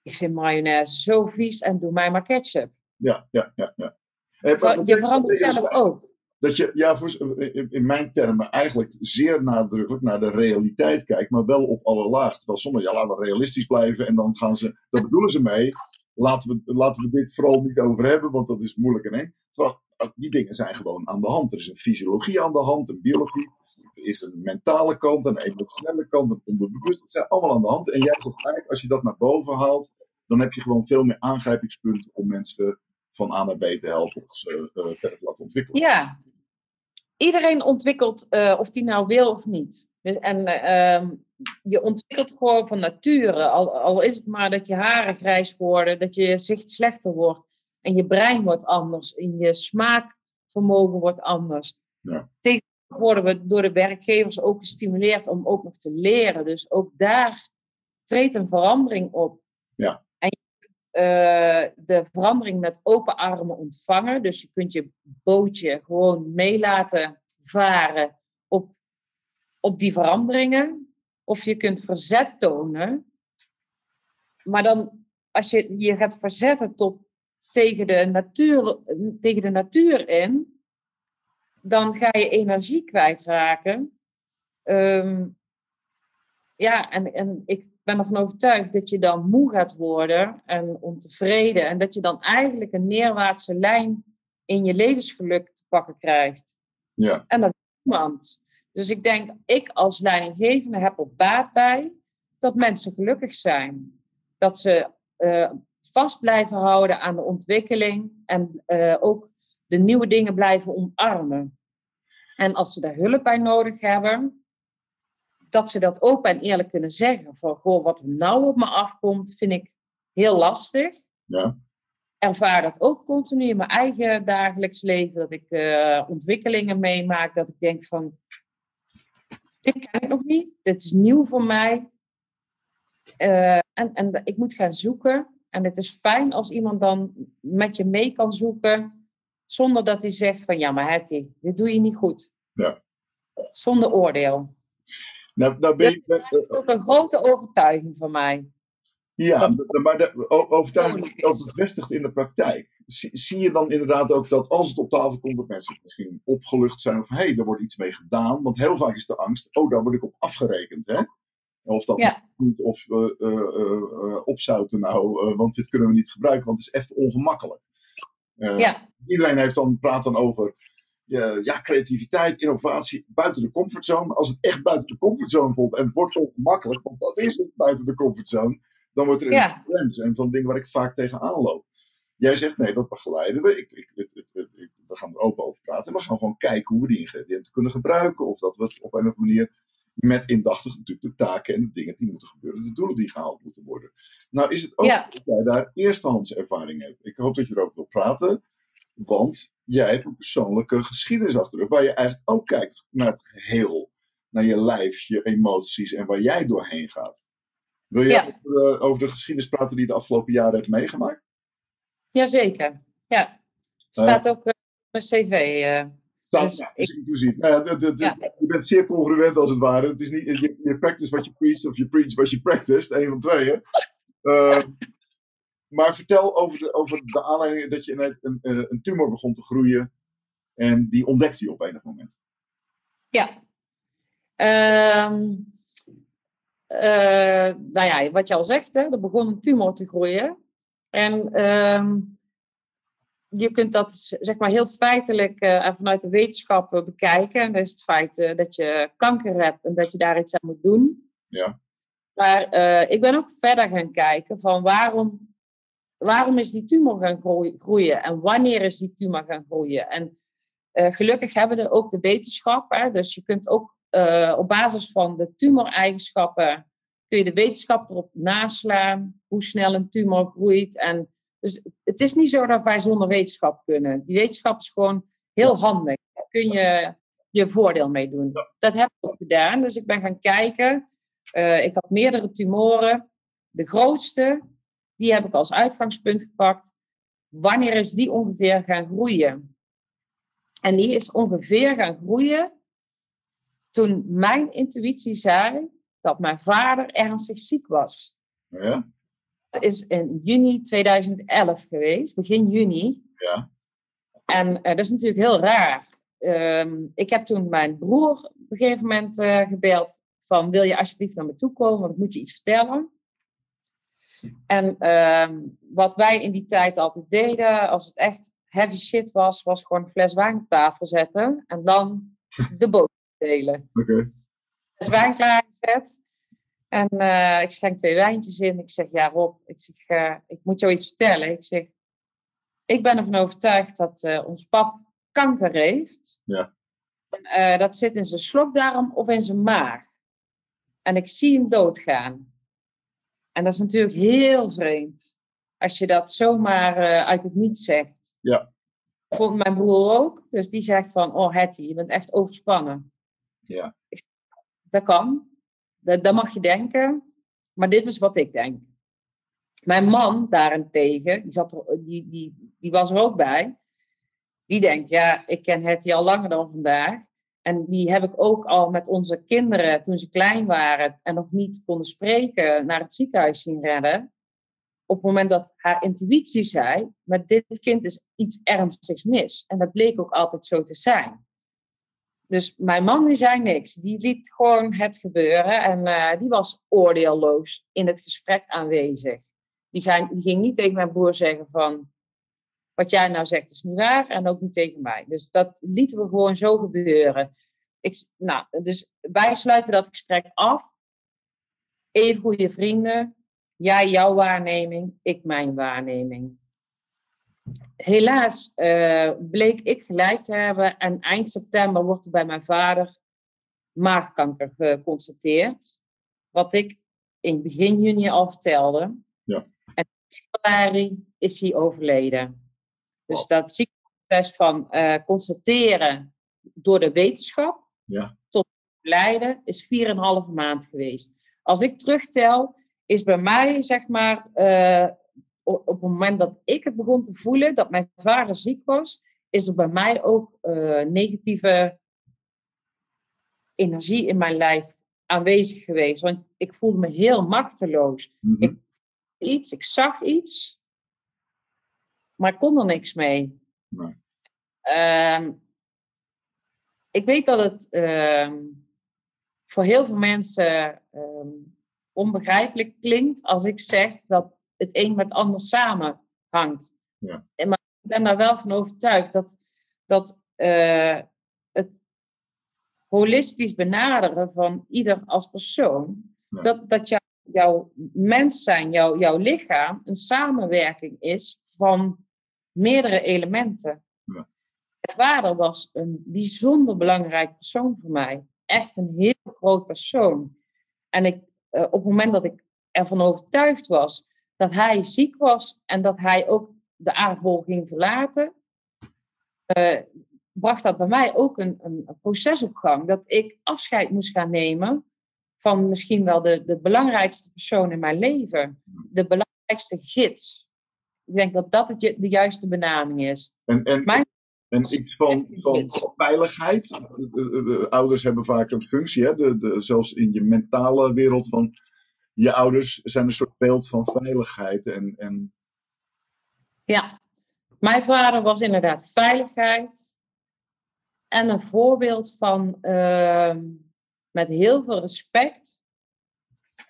Ik vind mayonaise zo vies en doe mij maar ketchup. Ja, ja, ja. ja. Eh, maar- Je verandert zelf ook. Dat je, ja, voor, in, in mijn termen eigenlijk zeer nadrukkelijk naar de realiteit kijkt, maar wel op alle lagen. Terwijl sommigen, ja, laten we realistisch blijven en dan gaan ze, dat bedoelen ze mee, laten we, laten we dit vooral niet over hebben, want dat is moeilijk en eng. Terwijl eh, die dingen zijn gewoon aan de hand. Er is een fysiologie aan de hand, een biologie, er is een mentale kant, een emotionele kant, een onderbewust. Het zijn allemaal aan de hand. En jij zegt eigenlijk, als je dat naar boven haalt, dan heb je gewoon veel meer aangrijpingspunten om mensen van A naar B te helpen of ze eh, verder te laten ontwikkelen. Ja. Iedereen ontwikkelt, eh, of die nou wil of niet. Dus, en eh, ehm, je ontwikkelt gewoon van nature. Al, al is het maar dat je haren grijs worden, dat je zicht slechter wordt. En je brein wordt anders. En je smaakvermogen wordt anders. Ja. Tegenwoordig worden we door de werkgevers ook gestimuleerd om ook nog te leren. Dus ook daar treedt een verandering op. Ja. En eh, de verandering met open armen ontvangen. Dus je kunt je bootje gewoon mee laten varen op, op die veranderingen. Of je kunt verzet tonen. Maar dan, als je je gaat verzetten tot, tegen, de natuur, tegen de natuur in, dan ga je energie kwijtraken. Ehm, ja, en, en ik ben ervan overtuigd dat je dan moe gaat worden en ontevreden. En dat je dan eigenlijk een neerwaartse lijn in je levensgeluk te pakken krijgt. Ja, En dat wil niemand. Dus ik denk, ik als leidinggevende heb er baat bij dat mensen gelukkig zijn. Dat ze eh, vast blijven houden aan de ontwikkeling en eh, ook de nieuwe dingen blijven omarmen. En als ze daar hulp bij nodig hebben, dat ze dat open en eerlijk kunnen zeggen. Van, goh, wat er nou op me afkomt, vind ik heel lastig. ja, Ervaar dat ook continu in mijn eigen dagelijks leven. Dat ik eh, ontwikkelingen meemaak. Dat ik denk van, dit ken ik nog niet. Dit is nieuw voor mij. Eh, en, en ik moet gaan zoeken. En het is fijn als iemand dan met je mee kan zoeken. Zonder dat hij zegt van, ja maar Hetty, dit doe je niet goed. Ja. Zonder oordeel. Nou, nou ben je, Dat is ook een grote overtuiging van mij. ja, maar de overtuiging Nodig is ook is. bevestigd in de praktijk. Zie, zie je dan inderdaad ook dat als het op tafel komt, dat mensen misschien opgelucht zijn of hé, hey, er wordt iets mee gedaan. Want heel vaak is de angst, oh, daar word ik op afgerekend. Hè? Of dat Ja. niet, of uh, uh, uh, opzouten nou, want dit kunnen we niet gebruiken, want het is even ongemakkelijk. Ja, Iedereen heeft dan, praat dan over ja, ja, creativiteit, innovatie buiten de comfortzone. Als het echt buiten de comfortzone voelt en het wordt ongemakkelijk, want dat is het buiten de comfortzone, dan wordt er een grens. En van dingen waar ik vaak tegenaan loop. Jij zegt nee, dat begeleiden we. Ik, ik, we gaan er open over praten. En we gaan gewoon kijken hoe we die ingrediënten kunnen gebruiken. Of dat we het op een of andere manier met indachtig natuurlijk de taken en de dingen die moeten gebeuren. De doelen die gehaald moeten worden. Nou is het ook Ja. dat jij daar eerstehands ervaring hebt. Ik hoop dat je erover wil praten. Want jij hebt een persoonlijke geschiedenis achter de rug. Waar je eigenlijk ook kijkt naar het geheel. Naar je lijf, je emoties en waar jij doorheen gaat. Wil je Ja. over, eh, over de geschiedenis praten die je de afgelopen jaren hebt meegemaakt? Jazeker. Ja. Staat ook eh, op mijn cv. eh. Staat, Dus ja, dus inclusief. Ja, de- de- de- Ja. Je bent zeer congruent als het ware. Het is niet, je, je practice wat je preach of je preach wat je practiced. Een van tweeën. Eh, maar vertel over de, over de aanleiding dat je een, een, eh, een tumor begon te groeien. En die ontdekte je op enig moment. Ja. Ehm, eh, nou ja, wat je al zegt, hè, er begon een tumor te groeien. En ehm, je kunt dat zeg maar heel feitelijk eh, en vanuit de wetenschap eh, bekijken. En dat is het feit eh, dat je kanker hebt en dat je daar iets aan moet doen. Ja. Maar ik ben ook verder gaan kijken van waarom, waarom is die tumor gaan groei- groeien en wanneer is die tumor gaan groeien. En gelukkig hebben we ook de wetenschap. Hè, dus je kunt ook op basis van de tumoreigenschappen kun je de wetenschap erop naslaan hoe snel een tumor groeit. En dus het is niet zo dat wij zonder wetenschap kunnen. Die wetenschap is gewoon heel handig. Daar kun je je voordeel mee doen. Dat heb ik ook gedaan. Dus ik ben gaan kijken. Eh, ik had meerdere tumoren. De grootste, die heb ik als uitgangspunt gepakt. Wanneer is die ongeveer gaan groeien? En die is ongeveer gaan groeien toen mijn intuïtie zei dat mijn vader ernstig ziek was. Ja? Het is in juni 2011 geweest, begin juni. Ja. En eh, dat is natuurlijk heel raar. Ehm, ik heb toen mijn broer op een gegeven moment eh, gebeld van wil je alsjeblieft naar me toe komen, want ik moet je iets vertellen. En ehm, wat wij in die tijd altijd deden, als het echt heavy shit was, was gewoon een fles wijn op tafel zetten en dan de boot delen Oké. fles wijn klaargezet. En eh, ik schenk twee wijntjes in. Ik zeg, ja Rob, ik, zeg, eh, ik moet jou iets vertellen. Ik zeg, ik ben ervan overtuigd dat eh, ons pap kanker heeft. Ja. En, dat zit in zijn slokdarm of in zijn maag. En ik zie hem doodgaan. En dat is natuurlijk heel vreemd. Als je dat zomaar uit het niets zegt. Ja. Vond mijn broer ook. Dus die zegt van, oh Hetty, je bent echt overspannen. Ja. Dat kan. Dat, dat mag je denken. Maar dit is wat ik denk. Mijn man daarentegen, die, zat er, die, die, die was er ook bij. Die denkt, ja, ik ken Hetty al langer dan vandaag. En die heb ik ook al met onze kinderen, toen ze klein waren en nog niet konden spreken, naar het ziekenhuis zien redden. Op het moment dat haar intuïtie zei, met dit kind is iets ernstigs mis. En dat bleek ook altijd zo te zijn. Dus mijn man die zei niks. Die liet gewoon het gebeuren. En eh, die was oordeelloos in het gesprek aanwezig. Die, ga- die ging niet tegen mijn broer zeggen van... Wat jij nou zegt is niet waar. En ook niet tegen mij. Dus dat lieten we gewoon zo gebeuren. Ik, nou, dus wij sluiten dat gesprek af. Even goede vrienden. Jij jouw waarneming, ik mijn waarneming. Helaas eh, bleek ik gelijk te hebben en eind september wordt er bij mijn vader maagkanker geconstateerd. Wat ik in begin juni al vertelde. Ja. En in februari is hij overleden. Dus Wow. dat ziekteproces van eh, constateren door de wetenschap Ja. tot lijden is 4,5 maand geweest. Als ik terugtel, is bij mij zeg maar eh, op het moment dat ik het begon te voelen dat mijn vader ziek was, is er bij mij ook eh, negatieve energie in mijn lijf aanwezig geweest. Want ik voelde me heel machteloos. Mhm. Ik- Iets, ik zag iets, maar ik kon er niks mee. Nee. Ehm, ik weet dat het ehm, voor heel veel mensen ehm, onbegrijpelijk klinkt als ik zeg dat het een met het ander samenhangt. Ja. En Maar ik ben daar wel van overtuigd dat, dat eh, het holistisch benaderen van ieder als persoon, Ja. dat, dat jou, jouw mens zijn, jouw, jouw lichaam, een samenwerking is van meerdere elementen. Ja. Mijn vader was een bijzonder belangrijk persoon voor mij. Echt een heel groot persoon. En ik, eh, op het moment dat ik ervan overtuigd was dat hij ziek was en dat hij ook de aardbol ging verlaten, eh, bracht dat bij mij ook een, een, proces op gang. Dat ik afscheid moest gaan nemen van misschien wel de, de belangrijkste persoon in mijn leven. De belangrijkste gids. Ik denk dat dat het, de juiste benaming is. En, en, Mijn- en iets van, van veiligheid. De- de- de ouders hebben vaak een functie, hè? De, de, zelfs in je mentale wereld van je ouders zijn een soort beeld van veiligheid. En, en Ja, mijn vader was inderdaad veiligheid. En een voorbeeld van ehm, met heel veel respect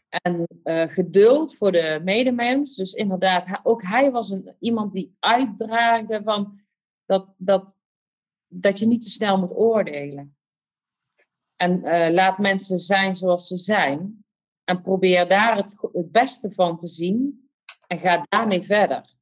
en eh, geduld voor de medemens. Dus inderdaad, ook hij was een, iemand die uitdraagde van dat, dat, dat je niet te snel moet oordelen. En eh, laat mensen zijn zoals ze zijn. En probeer daar het, beste van te zien. En ga daarmee verder.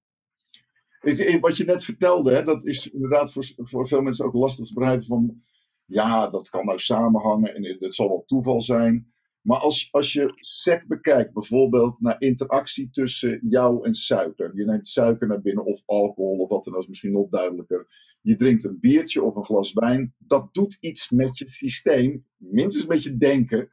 Wat je net vertelde, hè, dat is inderdaad voor, voor veel mensen ook lastig te begrijpen. Van, ja, dat kan nou samenhangen en het zal wel toeval zijn. Maar als, als je SEC bekijkt, bijvoorbeeld naar interactie tussen jou en suiker. Je neemt suiker naar binnen of alcohol of wat dan ook, is misschien nog duidelijker. Je drinkt een biertje of een glas wijn. Dat doet iets met je systeem, minstens met je denken.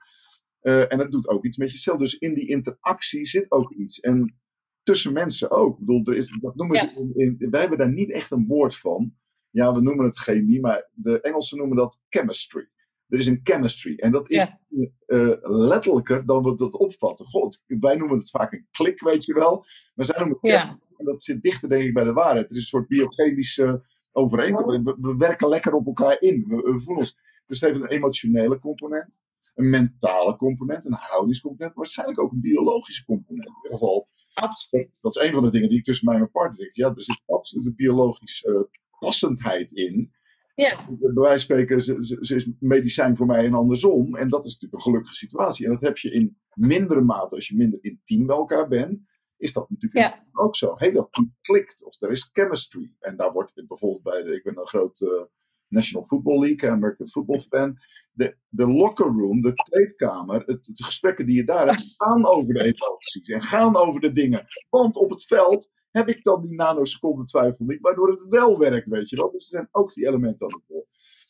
Eh, en het doet ook iets met je cel. Dus in die interactie zit ook iets. En tussen mensen ook. Ik bedoel, er is, dat noemen ze in, in- wij hebben daar niet echt een woord van. Ja, we noemen het chemie, maar de Engelsen noemen dat chemistry. Er is een chemistry. En dat is Ja. eh, letterlijker dan we dat opvatten. God, wij noemen het vaak een klik, weet je wel. Maar zij noemen het Ja. En dat zit dichter, denk ik, bij de waarheid. Het is een soort biochemische overeenkomst. We, we werken lekker op elkaar in. We, we voelen ons. Dus het heeft een emotionele component, een mentale component, een houdingscomponent, waarschijnlijk ook een biologische component. In ieder geval, Absoluut. dat is een van de dingen die ik tussen mij en mijn partner denk. Ja, er zit absoluut een biologische eh, passendheid in. Ja, Bij wijze van spreken, ze, ze, is medicijn voor mij en andersom. En dat is natuurlijk een gelukkige situatie. En dat heb je in mindere mate als je minder intiem bij elkaar bent. Is dat natuurlijk ja, ook zo. Hey, dat klikt. Of er is chemistry. En daar wordt bijvoorbeeld bij de, ik ben een groot eh, National Football League, American Football fan. De, de locker room, de kleedkamer, het, de gesprekken die je daar hebt, gaan over de emoties en gaan over de dingen. Want op het veld heb ik dan die nanoseconde twijfel niet, waardoor het wel werkt, weet je wel. Dus er zijn ook die elementen aan het woord.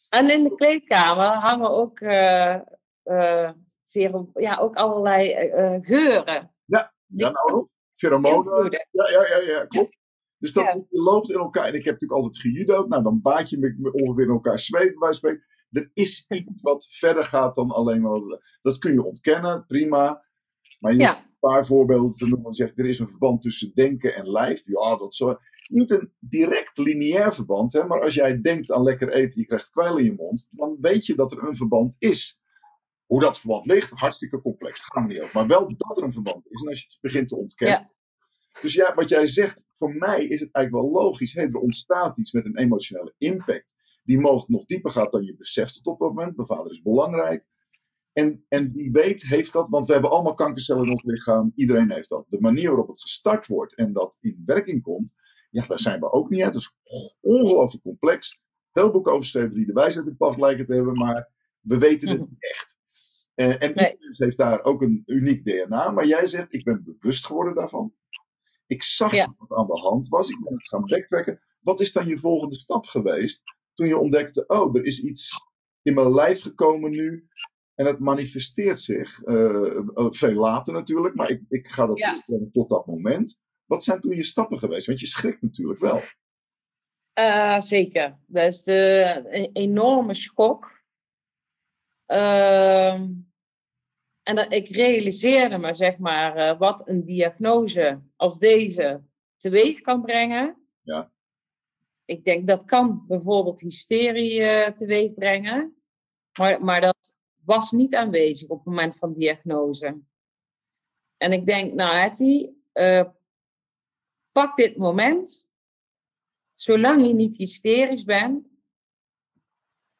En in de kleedkamer hangen ook, vero- ja, ook allerlei eh, geuren. Ja, nou nog. Pheromonen. Ja, ja, ja, ja, klopt. Dus dat Ja. loopt in elkaar. En ik heb natuurlijk altijd gejudo'd. Nou, dan baat je me ongeveer in elkaar zweet, bij spreken. Er is iets wat verder gaat dan alleen maar... wat- Dat kun je ontkennen, prima. Maar je Ja, een paar voorbeelden te noemen. Zegt, er is een verband tussen denken en lijf. Ja, dat zo. Niet een direct lineair verband. Hè, maar als jij denkt aan lekker eten, je krijgt kwijl in je mond. Dan weet je dat er een verband is. Hoe dat verband ligt, hartstikke complex. Daar gaan we niet over. Maar wel dat er een verband is. En als je het begint te ontkennen. Ja. Dus ja, wat jij zegt, voor mij is het eigenlijk wel logisch. Hé, er ontstaat iets met een emotionele impact. Die mogelijk nog dieper gaat dan je beseft het op dat moment. Mijn vader is belangrijk. En, en wie weet heeft dat, want we hebben allemaal kankercellen in ons lichaam. Iedereen heeft dat. De manier waarop het gestart wordt en dat in werking komt, ja, daar zijn we ook niet uit. Het is ongelooflijk complex. Veel boeken over geschreven die de wijsheid in pacht lijken te hebben, maar we weten het niet echt. En Nee. ieder mens heeft daar ook een uniek DNA, maar jij zegt, ik ben bewust geworden daarvan. Ik zag Ja. wat aan de hand was, ik ben het gaan backtracken. Wat is dan je volgende stap geweest toen je ontdekte, oh, er is iets in mijn lijf gekomen nu en het manifesteert zich. eh, eh, veel later natuurlijk, maar ik, ik ga dat Ja. tot dat moment. Wat zijn toen je stappen geweest? Want je schrikt natuurlijk wel. eh, zeker. Dat is de, een enorme schok. Ehm, en dat, ik realiseerde me, zeg maar, wat een diagnose als deze teweeg kan brengen. Ja. Ik denk dat kan bijvoorbeeld hysterie eh, teweeg brengen. Maar, maar dat was niet aanwezig op het moment van diagnose. En ik denk, nou Hetty, eh, pak dit moment, zolang je niet hysterisch bent,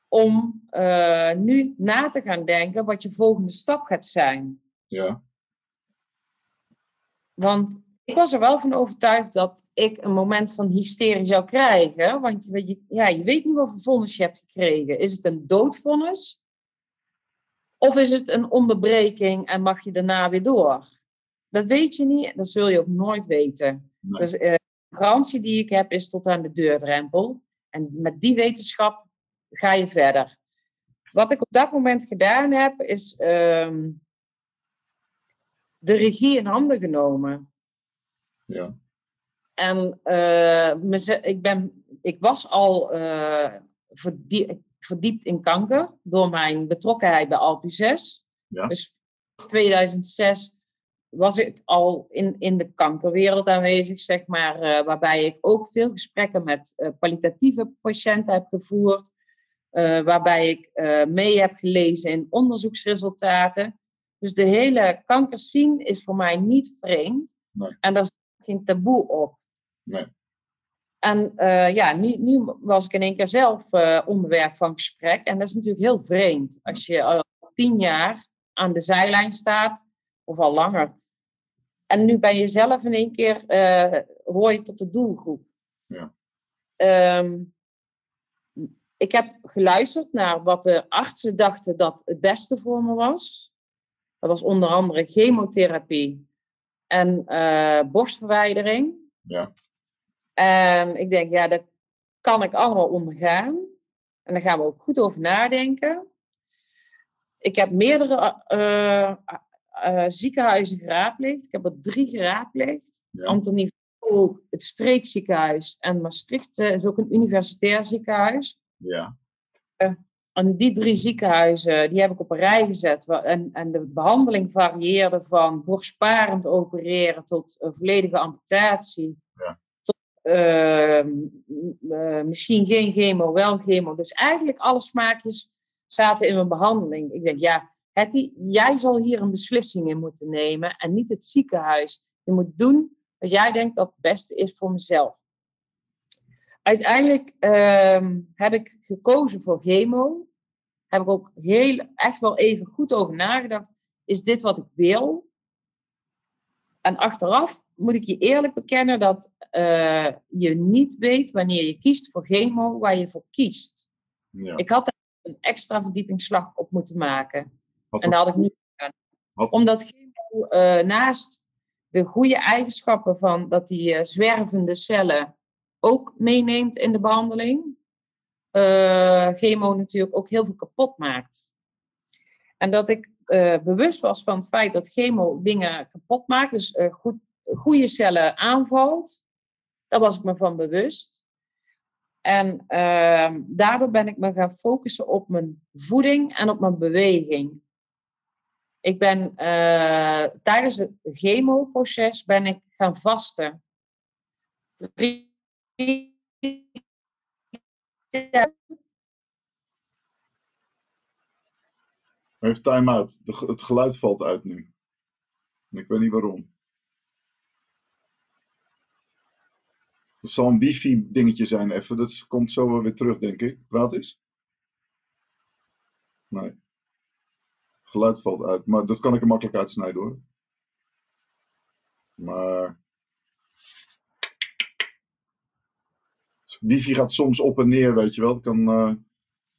om eh, nu na te gaan denken wat je volgende stap gaat zijn. Ja, Want ik was er wel van overtuigd dat ik een moment van hysterie zou krijgen. Want je, je, ja, je weet niet wat voor vonnis je hebt gekregen. Is het een doodvonnis? Of is het een onderbreking en mag je daarna weer door? Dat weet je niet, dat zul je ook nooit weten. Nee. Dus eh, de garantie die ik heb is tot aan de deurdrempel. En met die wetenschap ga je verder. Wat ik op dat moment gedaan heb, is ehm, de regie in handen genomen. Ja. En eh, ik, ben, ik was al eh, verdie- verdiept in kanker door mijn betrokkenheid bij Alpu 6. Ja. Dus 2006 was ik al in, in de kankerwereld aanwezig, zeg maar, eh, waarbij ik ook veel gesprekken met kwalitatieve patiënten heb gevoerd, waarbij ik mee heb gelezen in onderzoeksresultaten. Dus de hele kankerscene is voor mij niet vreemd. Nee. En daar zit geen taboe op. Nee. En eh, ja, nu, nu was ik in één keer zelf eh, onderwerp van gesprek. En dat is natuurlijk heel vreemd. Als je al tien jaar aan de zijlijn staat, of al langer. En nu ben je zelf in één keer, eh, hoor je tot de doelgroep. Ja. Ehm, ik heb geluisterd naar wat de artsen dachten dat het beste voor me was. Dat was onder andere chemotherapie en eh, borstverwijdering. Ja. En ik denk, ja, dat kan ik allemaal ondergaan. En daar gaan we ook goed over nadenken. Ik heb meerdere eh, eh, ziekenhuizen geraadpleegd. Ik heb er drie geraadpleegd. Ja. Antonie Volk, het streekziekenhuis. En Maastricht is ook een universitair ziekenhuis. Ja. En die drie ziekenhuizen, die heb ik op een rij gezet. En, en de behandeling varieerde van borstsparend opereren tot eh, volledige amputatie. Ja. Tot ehm, eh, misschien geen chemo, wel chemo. Dus eigenlijk alle smaakjes zaten in mijn behandeling. Ik denk, ja, Hetty, jij zal hier een beslissing in moeten nemen en niet het ziekenhuis. Je moet doen wat jij denkt dat het beste is voor mezelf. Uiteindelijk ehm, heb ik gekozen voor chemo. Heb ik ook heel, echt wel even goed over nagedacht. Is dit wat ik wil? En achteraf moet ik je eerlijk bekennen dat eh, je niet weet wanneer je kiest voor chemo, waar je voor kiest. ja. Ik had daar een extra verdiepingsslag op moeten maken. Had En dat- had ik niet gedaan. Omdat chemo eh, naast de goede eigenschappen van dat die eh, zwervende cellen ook meeneemt in de behandeling, eh, chemo natuurlijk ook heel veel kapot maakt. En dat ik eh, bewust was van het feit dat chemo dingen kapot maakt, dus eh, goed, goede cellen aanvalt, daar was ik me van bewust. En daardoor ben ik me gaan focussen op mijn voeding en op mijn beweging. Ik ben tijdens het chemoproces ben ik gaan vasten. Even time-out. Het geluid valt uit nu. Ik weet niet waarom. Het zal een wifi-dingetje zijn even. Dat komt zo weer terug, denk ik. Praat eens. Nee. Geluid valt uit. Maar dat kan ik er makkelijk uitsnijden hoor. Maar. Wifi gaat soms op en neer, weet je wel. Het kan, eh,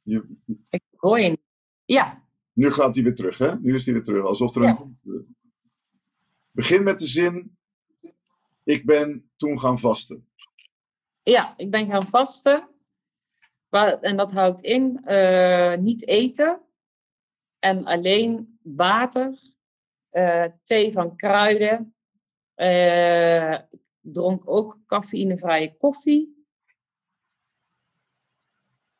je, Ik hoor je niet. Ja, nu gaat hij weer terug, hè? Nu is hij weer terug. Alsof er een. Begin met de zin. Ik ben toen gaan vasten. ja, ik ben gaan vasten. En dat houdt in eh, niet eten. En alleen water, eh, thee van kruiden. Ik dronk ook cafeïnevrije koffie.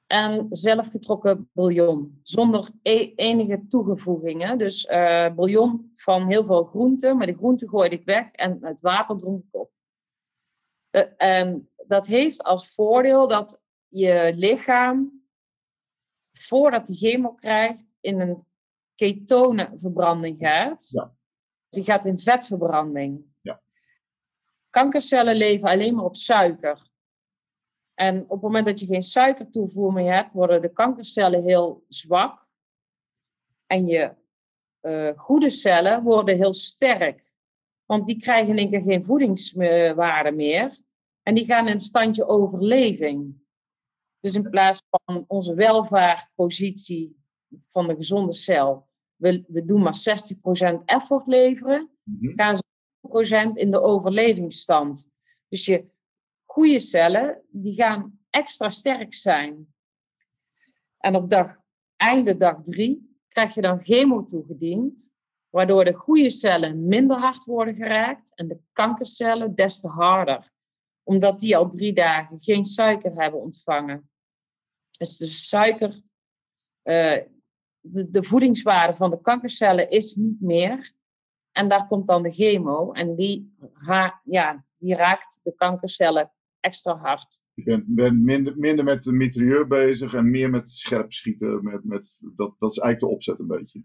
En zelfgetrokken bouillon, zonder e- enige toegevoegingen. Dus eh bouillon van heel veel groenten, maar de groenten gooide ik weg en het water dronk ik op. Eh, en dat heeft als voordeel dat je lichaam, voordat hij chemo krijgt, in een ketonenverbranding gaat. Ja. Die gaat in vetverbranding. Ja. Kankercellen leven alleen maar op suiker. En op het moment dat je geen suikertoevoer meer hebt, worden de kankercellen heel zwak. En je eh, goede cellen worden heel sterk. Want die krijgen in één keer geen voedingswaarde meer. En die gaan in een standje overleving. Dus in plaats van onze welvaartpositie van de gezonde cel, we, we doen maar 60% effort leveren, Mhm. gaan ze 100% in de overlevingsstand. Dus je goede cellen, die gaan extra sterk zijn. En op dag, einde dag drie krijg je dan chemo toegediend, waardoor de goede cellen minder hard worden geraakt en de kankercellen des te harder. Omdat die al drie dagen geen suiker hebben ontvangen. Dus de suiker, eh, de, de voedingswaarde van de kankercellen is niet meer. En daar komt dan de chemo en die, ja, die raakt de kankercellen extra hard. Je bent, bent minder, minder met de mitrailleur bezig en meer met scherp schieten. Met, met, dat, dat is eigenlijk de opzet een beetje.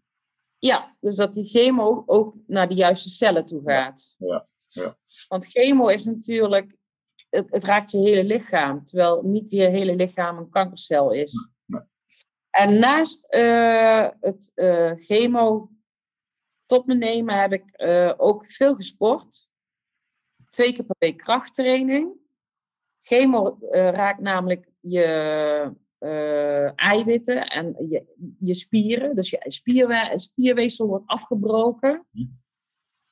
Ja, dus dat die chemo ook naar de juiste cellen toe gaat. ja, ja. Want chemo is natuurlijk, het, het raakt je hele lichaam, terwijl niet je hele lichaam een kankercel is. Nee. En naast eh, het eh, chemo tot me nemen heb ik eh, ook veel gesport. Twee keer per week krachttraining. Chemo eh, raakt namelijk je eh, eiwitten en je, je spieren. Dus je spierwe spierweefsel wordt afgebroken. Hm.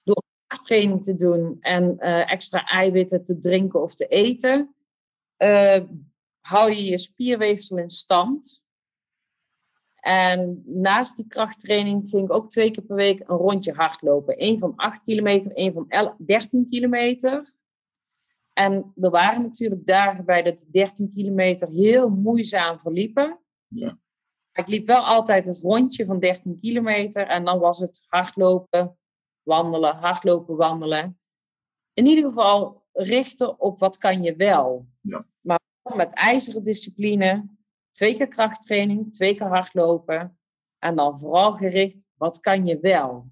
Door krachttraining te doen en eh, extra eiwitten te drinken of te eten, hou je je spierweefsel in stand. En naast die krachttraining ging ik ook twee keer per week een rondje hardlopen. Eén van 8 kilometer, één van 11, 13 kilometer. En er waren natuurlijk dagen bij dat die 13 kilometer heel moeizaam verliepen. Ja. Ik liep wel altijd het rondje van 13 kilometer en dan was het hardlopen, wandelen, hardlopen, wandelen. In ieder geval richten op wat kan je wel. Ja. Maar met ijzeren discipline, twee keer krachttraining, twee keer hardlopen. En dan vooral gericht, wat kan je wel?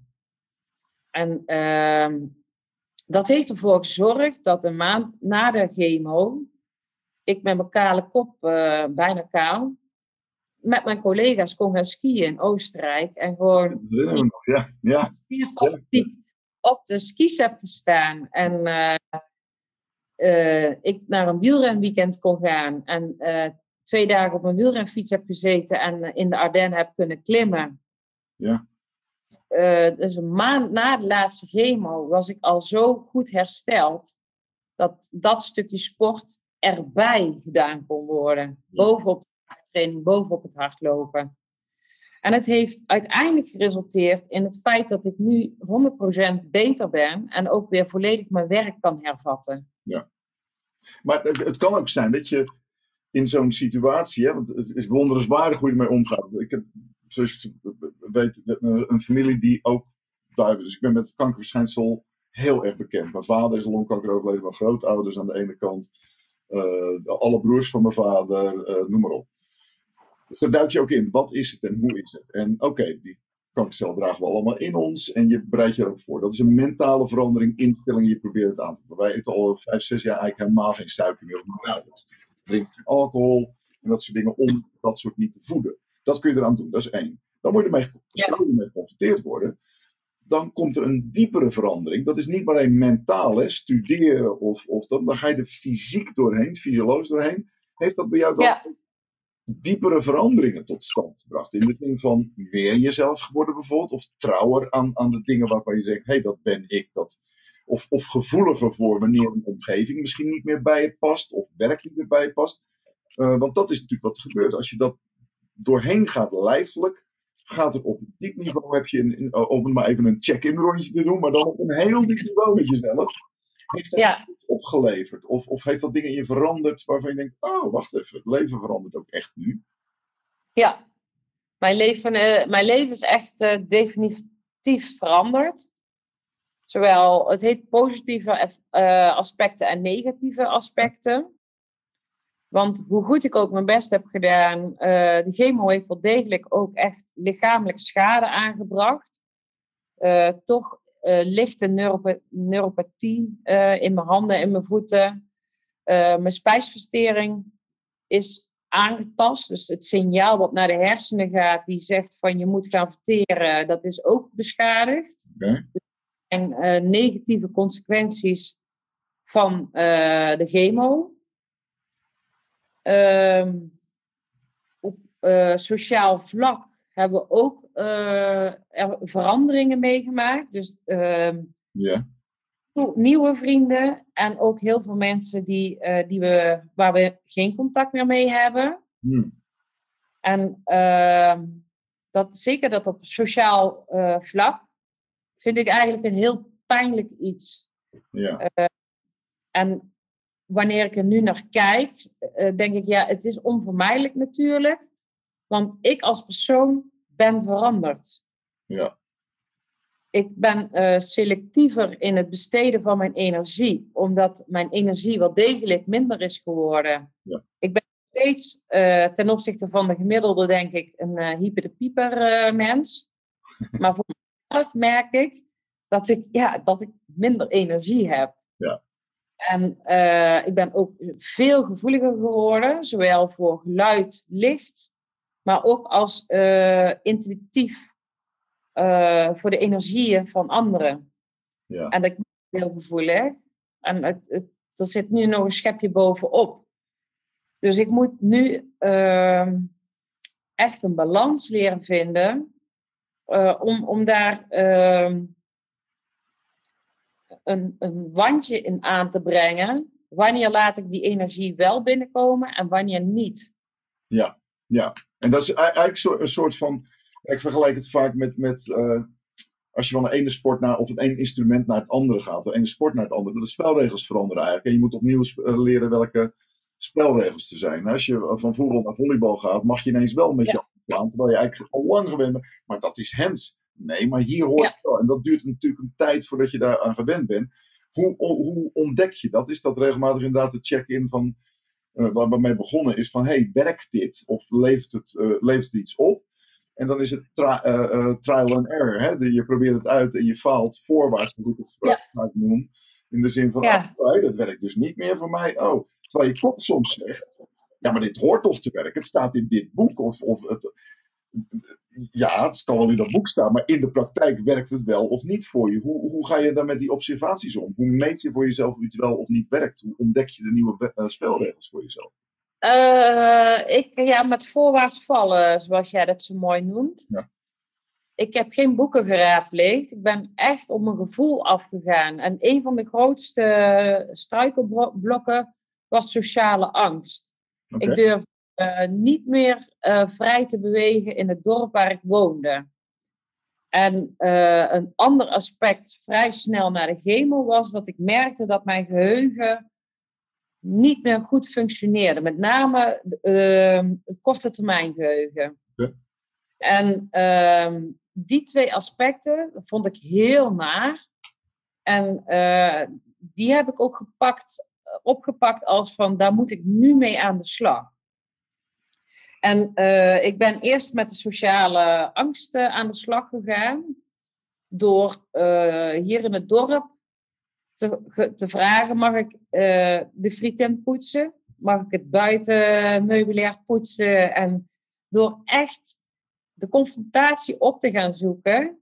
En ehm, dat heeft ervoor gezorgd dat een maand na de chemo, ik met mijn kale kop, eh, bijna kaal, met mijn collega's kon gaan skiën in Oostenrijk. En gewoon. Ja, ja. op de skis heb gestaan. En eh, eh, ik naar een wielrenweekend kon gaan. En twee dagen op een wielrenfiets heb gezeten en in de Ardennen heb kunnen klimmen. Ja. Eh, dus een maand na de laatste chemo was ik al zo goed hersteld dat dat stukje sport erbij gedaan kon worden. Ja. Bovenop de training, bovenop het hardlopen. En het heeft uiteindelijk geresulteerd in het feit dat ik nu 100% beter ben en ook weer volledig mijn werk kan hervatten. Maar het, het kan ook zijn dat je in zo'n situatie, hè, want het is bewonderenswaardig hoe je ermee omgaat. Ik heb, zoals je weet, een familie die ook. Dus ik ben met het kankerverschijnsel heel erg bekend. Mijn vader is longkanker overleden, mijn grootouders aan de ene kant. eh, alle broers van mijn vader, eh, noem maar op. Dus daar je ook in. Wat is het en hoe is het? En oké, die kankercel dragen we allemaal in ons en je bereidt je erop voor. Dat is een mentale verandering, instelling, je probeert het aan te pakken. Wij eten al vijf, zes jaar eigenlijk helemaal geen suiker meer. of drink geen alcohol en dat soort dingen om dat soort niet te voeden. Dat kun je eraan doen, dat is één. Dan word je ermee, Ja. geconfronteerd worden. Dan komt er een diepere verandering. Dat is niet maar een mentaal, hè, studeren of, of dat. Dan ga je er fysiek doorheen, fysiologisch doorheen. Heeft dat bij jou dan Ja. diepere veranderingen tot stand gebracht? In de zin van meer jezelf geworden bijvoorbeeld? Of trouwer aan, aan de dingen waarvan je zegt, hé, hey, dat ben ik. Dat, of, of gevoeliger voor wanneer een omgeving misschien niet meer bij je past. Of werk niet meer bij je past. Eh, want dat is natuurlijk wat er gebeurt. Als je dat doorheen gaat lijfelijk, gaat het op een diep niveau, heb je, een, een- om het maar even een check-in rondje te doen, maar dan op een heel diep niveau met jezelf. Heeft dat Ja. opgeleverd? Of, of heeft dat dingen in je veranderd waarvan je denkt, oh, wacht even, het leven verandert ook echt nu? Ja, mijn leven, eh, mijn leven is echt eh, definitief veranderd. Zowel, het heeft positieve eh, aspecten en negatieve aspecten. Want hoe goed ik ook mijn best heb gedaan, eh, de chemo heeft wel degelijk ook echt lichamelijke schade aangebracht. Eh, toch eh, lichte neuropa- neuropathie in mijn handen en mijn voeten. Mijn spijsvertering is aangetast. Dus het signaal wat naar de hersenen gaat, die zegt van je moet gaan verteren, dat is ook beschadigd. Zijn eh, negatieve consequenties van de chemo. Ehm, op eh, sociaal vlak hebben we ook eh, er veranderingen meegemaakt. Dus ehm, Ja. nieuwe vrienden en ook heel veel mensen die, eh, die we, waar we geen contact meer mee hebben. Hm. En ehm, dat, zeker dat op sociaal vlak vind ik eigenlijk een heel pijnlijk iets. Ja. En wanneer ik er nu naar kijk, eh, denk ik, ja, het is onvermijdelijk natuurlijk. Want ik als persoon ben veranderd. Ja. Ik ben eh, selectiever in het besteden van mijn energie, omdat mijn energie wel degelijk minder is geworden. Ja. Ik ben steeds eh, ten opzichte van de gemiddelde, denk ik, een eh hyper de pieper mens. [LAUGHS] maar voor mezelf merk ik dat ik, ja, dat ik minder energie heb. En eh, ik ben ook veel gevoeliger geworden, zowel voor geluid, licht, maar ook als eh, intuïtief eh, voor de energieën van anderen. Ja. En dat ik ben heel gevoelig. En het, het, er zit nu nog een schepje bovenop. Dus ik moet nu ehm, echt een balans leren vinden. om, om daar ehm, een, een wandje in aan te brengen. Wanneer laat ik die energie wel binnenkomen en wanneer niet? Ja, ja. En dat is ei- eigenlijk zo- een soort van. Ik vergelijk het vaak met. met eh, als je van de ene sport naar. of het ene instrument naar het andere gaat. De ene sport naar het andere. De spelregels veranderen eigenlijk. En je moet opnieuw eh, leren welke spelregels er zijn. Als je van voetbal naar volleybal gaat. mag je ineens wel met je afslaan. Terwijl je eigenlijk al lang gewend bent. Maar dat is hands. Nee, maar hier hoort Ja. het wel. En dat duurt natuurlijk een tijd voordat je daar aan gewend bent. Hoe, hoe ontdek je dat? Is dat regelmatig inderdaad de check-in van eh, waar we mee begonnen is van, hey, werkt dit? Of levert het, levert het iets op? En dan is het tri- eh, trial and error. Hè? De- je probeert het uit en je faalt voorwaarts, moet ik het Ja. noemen. In de zin van, Ja. oh, hey, dat werkt dus niet meer voor mij. Oh, terwijl je kop soms zegt, ja, maar dit hoort toch te werken? Het staat in dit boek. Of, of het, ja, het kan wel in dat boek staan, maar in de praktijk werkt het wel of niet voor je. Hoe, hoe ga je dan met die observaties om? Hoe meet je voor jezelf of iets wel of niet werkt? Hoe ontdek je de nieuwe we- eh, spelregels voor jezelf? Eh, ik, ja, met voorwaarts vallen, zoals jij dat zo mooi noemt. Ja. Ik heb geen boeken geraadpleegd. Ik ben echt op mijn gevoel afgegaan. En een van de grootste struikelblokken was sociale angst. Ik durf eh, niet meer eh, vrij te bewegen in het dorp waar ik woonde. En eh, een ander aspect vrij snel na de chemo was dat ik merkte dat mijn geheugen niet meer goed functioneerde. Met name eh, het korte termijn geheugen. Ja. En ehm, die twee aspecten vond ik heel naar. En die heb ik ook gepakt, opgepakt als van daar moet ik nu mee aan de slag. En eh, ik ben eerst met de sociale angsten aan de slag gegaan. Door eh, hier in het dorp te, te vragen: mag ik eh, de frietent poetsen? Mag ik het buiten meubilair poetsen? En door echt de confrontatie op te gaan zoeken.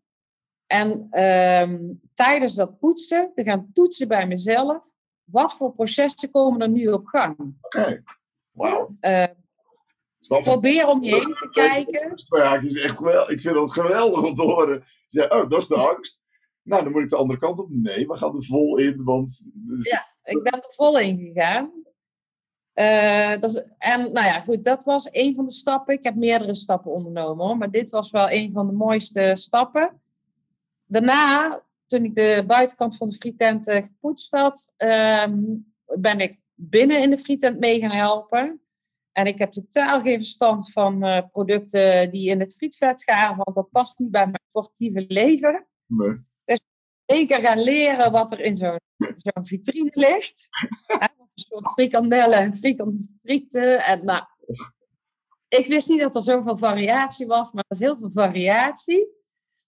En ehm, tijdens dat poetsen te gaan toetsen bij mezelf. Wat voor processen komen er nu op gang? Oké. Wauw. Is probeer om je heen te kijken. Twee haakjes, echt geweldig. Ik vind het geweldig om te horen. Zeg, oh, dat is de angst. Nou, dan moet ik de andere kant op. Nee, we gaan er vol in, want... Ja. Ik ben er vol in gegaan. Eh, dat is, en nou ja, goed, dat was een van de stappen. Ik heb meerdere stappen ondernomen hoor, maar dit was wel een van de mooiste stappen. Daarna, toen ik de buitenkant van de frietent eh, gepoetst had, ehm, ben ik binnen in de frietent mee gaan helpen. En ik heb totaal geen verstand van eh, producten die in het frietvet gaan, want dat past niet bij mijn sportieve leven. Nee. Eén keer gaan leren wat er in zo'n vitrine ligt. [LAUGHS] Hè, een soort frikandellen en frieten. En, nou, ik wist niet dat er zoveel variatie was, maar er is heel veel variatie.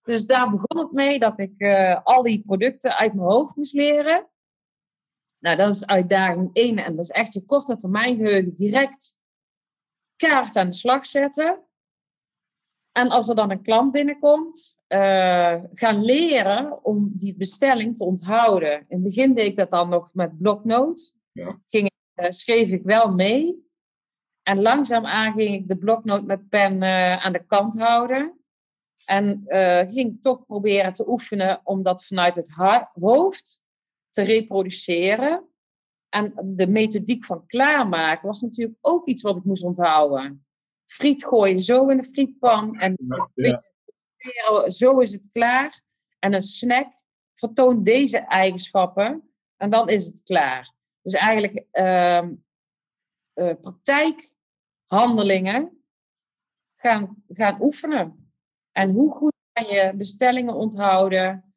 Dus daar begon het mee dat ik eh, al die producten uit mijn hoofd moest leren. Nou, dat is uitdaging één. En dat is echt je korte termijn geheugen direct kaart aan de slag zetten. En als er dan een klant binnenkomt, eh, gaan leren om die bestelling te onthouden. In het begin deed ik dat dan nog met bloknoot. Ja. Ging, eh, schreef ik wel mee. En langzaamaan ging ik de bloknoot met pen eh, aan de kant houden. En ging toch proberen te oefenen om dat vanuit het hoofd te reproduceren. En de methodiek van klaarmaken was natuurlijk ook iets wat ik moest onthouden. Friet gooien zo in de frietpan en Ja, ja. zo is het klaar. En een snack vertoont deze eigenschappen en dan is het klaar. Dus eigenlijk ehm eh, praktijkhandelingen gaan, gaan oefenen. En hoe goed kan je bestellingen onthouden?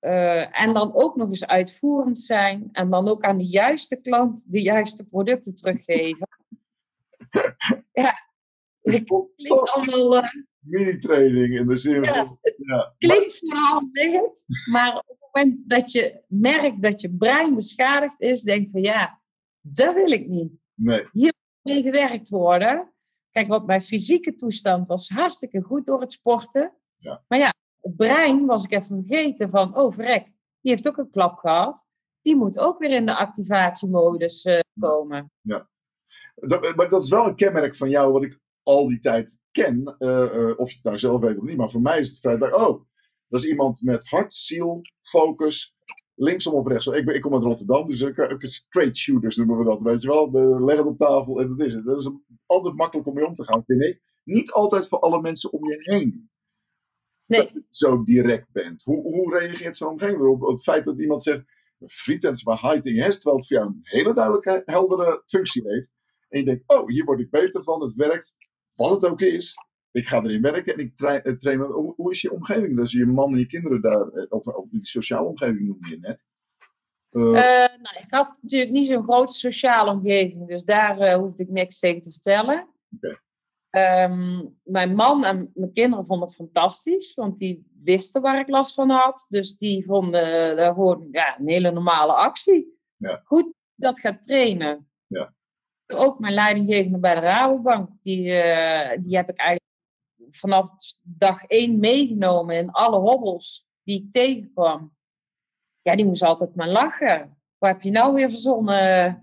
Eh, en dan ook nog eens uitvoerend zijn. En dan ook aan de juiste klant de juiste producten teruggeven. ja, het klinkt allemaal, eh, Mini-training in de zin Ja, van... Ja, klinkt maar op het moment dat je merkt dat je brein beschadigd is, denk je van ja, dat wil ik niet. nee. Mee gewerkt worden. Kijk, wat mijn fysieke toestand was hartstikke goed door het sporten. Ja. Maar ja, brein was ik even vergeten van, oh verrek, die heeft ook een klap gehad. Die moet ook weer in de activatiemodus eh, komen. Dat, maar dat is wel een kenmerk van jou wat ik al die tijd ken. eh, eh, of je het nou zelf weet of niet. Maar voor mij is het vrij duidelijk. Oh, dat is iemand met hart, ziel, focus. Linksom of rechtsom. Ik, ik kom uit Rotterdam, dus ik, ik, straight shooters noemen we dat. Weet je wel? De, leg het op tafel en dat is het. Dat is altijd makkelijk om mee om te gaan, vind ik. Niet altijd voor alle mensen om je heen. Nee. Dat je zo direct bent. Hoe, hoe reageert zo'n omgeving erop? Het feit dat iemand zegt. Friet en maar hide in je hersen, terwijl het voor jou een hele duidelijke, heldere functie heeft. En je denkt, oh, hier word ik beter van, het werkt, wat het ook is. Ik ga erin werken en ik eh, train. Hoe, hoe is je omgeving? Dus je man en je kinderen daar, eh, of, of die sociale omgeving noemde je net. Eh, nou, ik had natuurlijk niet zo'n grote sociale omgeving, dus daar hoefde ik niks tegen te vertellen. Ehm, mijn man en mijn kinderen vonden het fantastisch, want die wisten waar ik last van had. Dus die vonden dat gewoon ja, een hele normale actie. Ja. Goed dat gaat trainen. Ja. Ook mijn leidinggevende bij de Rabobank, die, eh, die heb ik eigenlijk vanaf dag één meegenomen in alle hobbels die ik tegenkwam. Ja, die moest altijd maar lachen. Wat heb je nou weer verzonnen? [LAUGHS]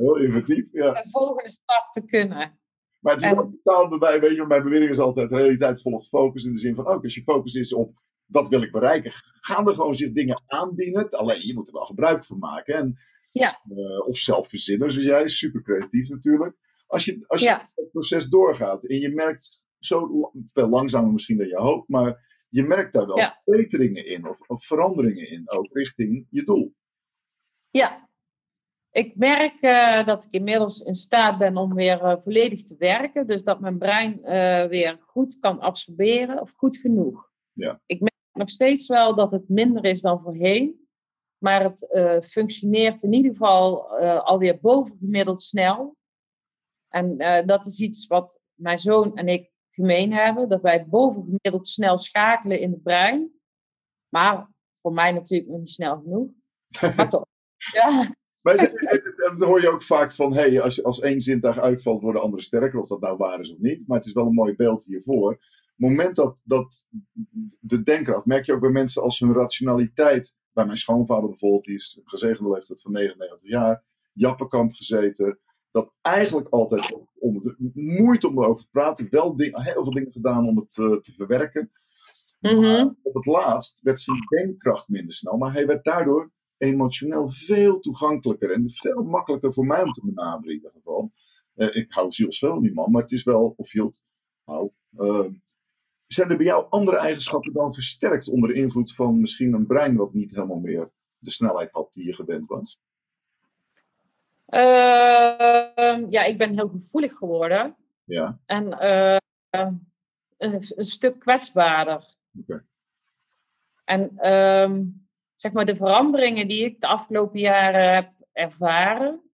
heel inventief, ja. de volgende stap te kunnen. Maar het is wel totaal bij mij, weet je, mijn bewering is altijd realiteit volgt focus. In de zin van, ook als je focus is op dat wil ik bereiken, gaan er gewoon zich dingen aandienen. Alleen je moet er wel gebruik van maken. En, Ja. eh, of zelf verzinnen, zoals jij, super creatief natuurlijk. Als je, als je Ja. het proces doorgaat en je merkt zo veel langzamer misschien dan je hoopt, maar je merkt daar wel Ja. verbeteringen in of, of veranderingen in, ook richting je doel. Ja, ik merk eh, dat ik inmiddels in staat ben om weer eh, volledig te werken. Dus dat mijn brein eh, weer goed kan absorberen of goed genoeg. Ja. Ik merk nog steeds wel dat het minder is dan voorheen. Maar het functioneert in ieder geval alweer bovengemiddeld snel. En dat is iets wat mijn zoon en ik gemeen hebben. Dat wij bovengemiddeld snel schakelen in het brein. Maar voor mij natuurlijk nog niet snel genoeg. [LAUGHS] Maar toch. Ja, Maar ze- dat hoor je ook vaak van, hey, als, als één zintuig uitvalt, worden anderen sterker. Of dat nou waar is of niet. Maar het is wel een mooi beeld hiervoor. Het moment dat, dat de denkkracht, merk je ook bij mensen als hun rationaliteit. Bij mijn schoonvader bijvoorbeeld, die is gezegende leeftijd van 99 jaar. Jappenkamp gezeten. Dat eigenlijk altijd onder de moeite om erover te praten. Wel ding, heel veel dingen gedaan om het eh, te verwerken. Maar op het laatst werd zijn denkkracht minder snel. Maar hij werd daardoor emotioneel veel toegankelijker en veel makkelijker voor mij om te benaderen in ieder geval. Eh, ik hou zielsveel van die man, maar het is wel, of hield, nou, eh, zijn er bij jou andere eigenschappen dan versterkt onder invloed van misschien een brein wat niet helemaal meer de snelheid had die je gewend was? Ehm, ja, ik ben heel gevoelig geworden. Ja, En eh, een, een stuk kwetsbaarder. Oké. En ehm, zeg maar de veranderingen die ik de afgelopen jaren heb ervaren,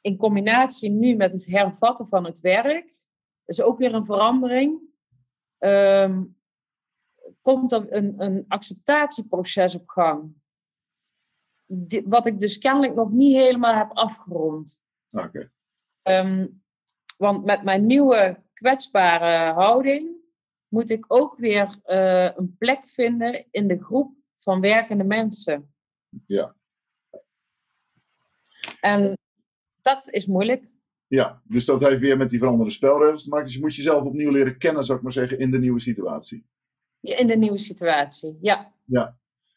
in combinatie nu met het hervatten van het werk, is ook weer een verandering. Ehm, komt er een, een acceptatieproces op gang. Wat ik dus kennelijk nog niet helemaal heb afgerond. oké. Ehm, want met mijn nieuwe kwetsbare houding moet ik ook weer eh, een plek vinden in de groep van werkende mensen. Ja. En dat is moeilijk. Ja, dus dat heeft weer met die veranderde spelregels te maken. Dus je moet jezelf opnieuw leren kennen, zou ik maar zeggen, in de nieuwe situatie. In de nieuwe situatie, ja.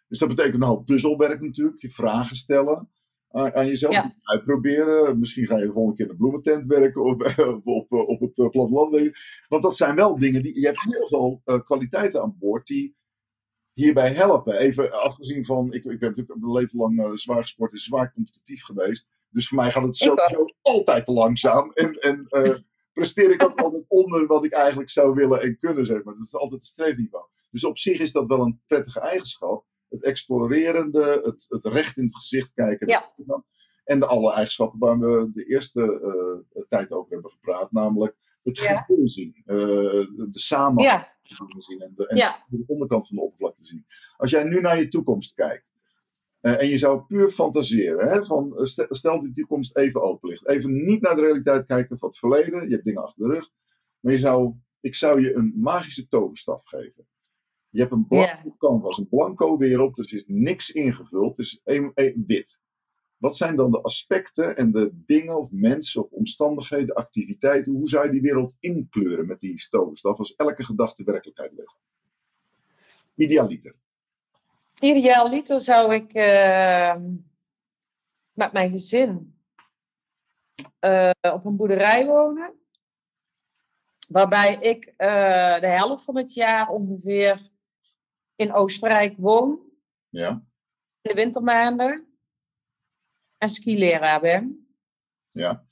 Dus dat betekent een hoop puzzelwerk natuurlijk. Je vragen stellen aan, aan jezelf. Ja. Uitproberen. Misschien ga je de volgende keer in de bloementent werken of [LAUGHS] op, op, op het eh, platteland. Want dat zijn wel dingen die. Je hebt heel veel eh, kwaliteiten aan boord die hierbij helpen. Even afgezien van. Ik, ik ben natuurlijk mijn leven lang eh, zwaar gesport en zwaar competitief geweest. Dus voor mij gaat het sowieso altijd te langzaam. En, en eh, [LAUGHS] presteer ik ook altijd onder wat ik eigenlijk zou willen en kunnen, zeg maar. Dat is altijd het streefniveau. Dus op zich is dat wel een prettige eigenschap. Het explorerende, het, het recht in het gezicht kijken. Ja. En de alle eigenschappen waar we de eerste eh, tijd over hebben gepraat. Namelijk het geheel zien. eh, de samenhang zien. En, de, en ja, de onderkant van de oppervlakte zien. Als jij nu naar je toekomst kijkt. eh, en je zou puur fantaseren. Hè, van, eh, stel, die toekomst even open ligt. Even niet naar de realiteit kijken van het verleden. Je hebt dingen achter de rug. Maar je zou, ik zou je een magische toverstaf geven. Je hebt een blanco canvas, een blanco wereld. Er is niks ingevuld. Het is één- wit. Wat zijn dan de aspecten en de dingen of mensen of omstandigheden, activiteiten? Hoe zou je die wereld inkleuren met die toverstaf als elke gedachte werkelijkheid werd? Idealiter. idealiter zou ik eh, met mijn gezin eh, op een boerderij wonen. Waarbij ik eh, de helft van het jaar ongeveer in Oostenrijk woon. Ja, in de wintermaanden. En skileraar ben. ja,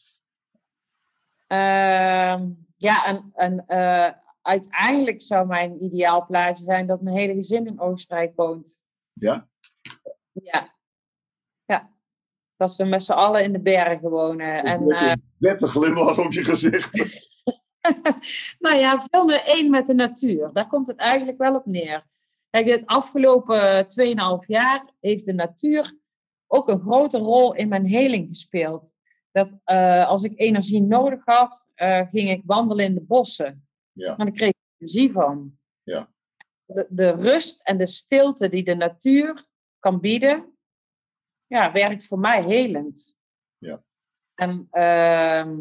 Ehm, ja, en, en eh, uiteindelijk zou mijn ideaal plaatje zijn dat mijn hele gezin in Oostenrijk woont. ja. Ja. Ja. Dat we met z'n allen in de bergen wonen. En, eh, een nette glimlach op je gezicht. [LAUGHS] nou ja, veel meer één met de natuur. Daar komt het eigenlijk wel op neer. Kijk, het afgelopen 2,5 jaar heeft de natuur ook een grote rol in mijn heling gespeeld. Dat eh, als ik energie nodig had, eh, ging ik wandelen in de bossen. Ja. Maar daar kreeg ik energie van. Ja. De, de rust en de stilte die de natuur kan bieden, ja, werkt voor mij helend. Ja. En ehm,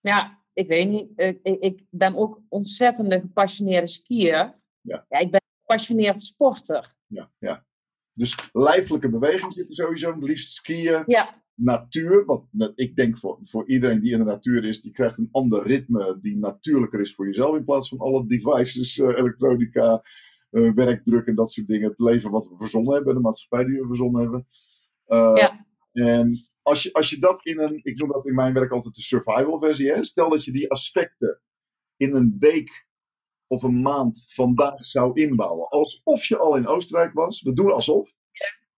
ja, ik weet niet, ik, ik- ik ben ook ontzettende gepassioneerde skier. Ja. ik ben een gepassioneerd sporter. Ja, ja. Dus lijfelijke beweging zit er sowieso. Het liefst skiën. Ja, Natuur. Want ik denk voor, voor iedereen die in de natuur is, die krijgt een ander ritme die natuurlijker is voor jezelf. In plaats van alle devices, eh, elektronica, eh, werkdruk en dat soort dingen. Het leven wat we verzonnen hebben, de maatschappij die we verzonnen hebben. Eh, Ja. En als je, als je dat in een, ik noem dat in mijn werk altijd de survival versie. Hè? Stel dat je die aspecten in een week of een maand vandaag zou inbouwen. Alsof je al in Oostenrijk was. We doen alsof.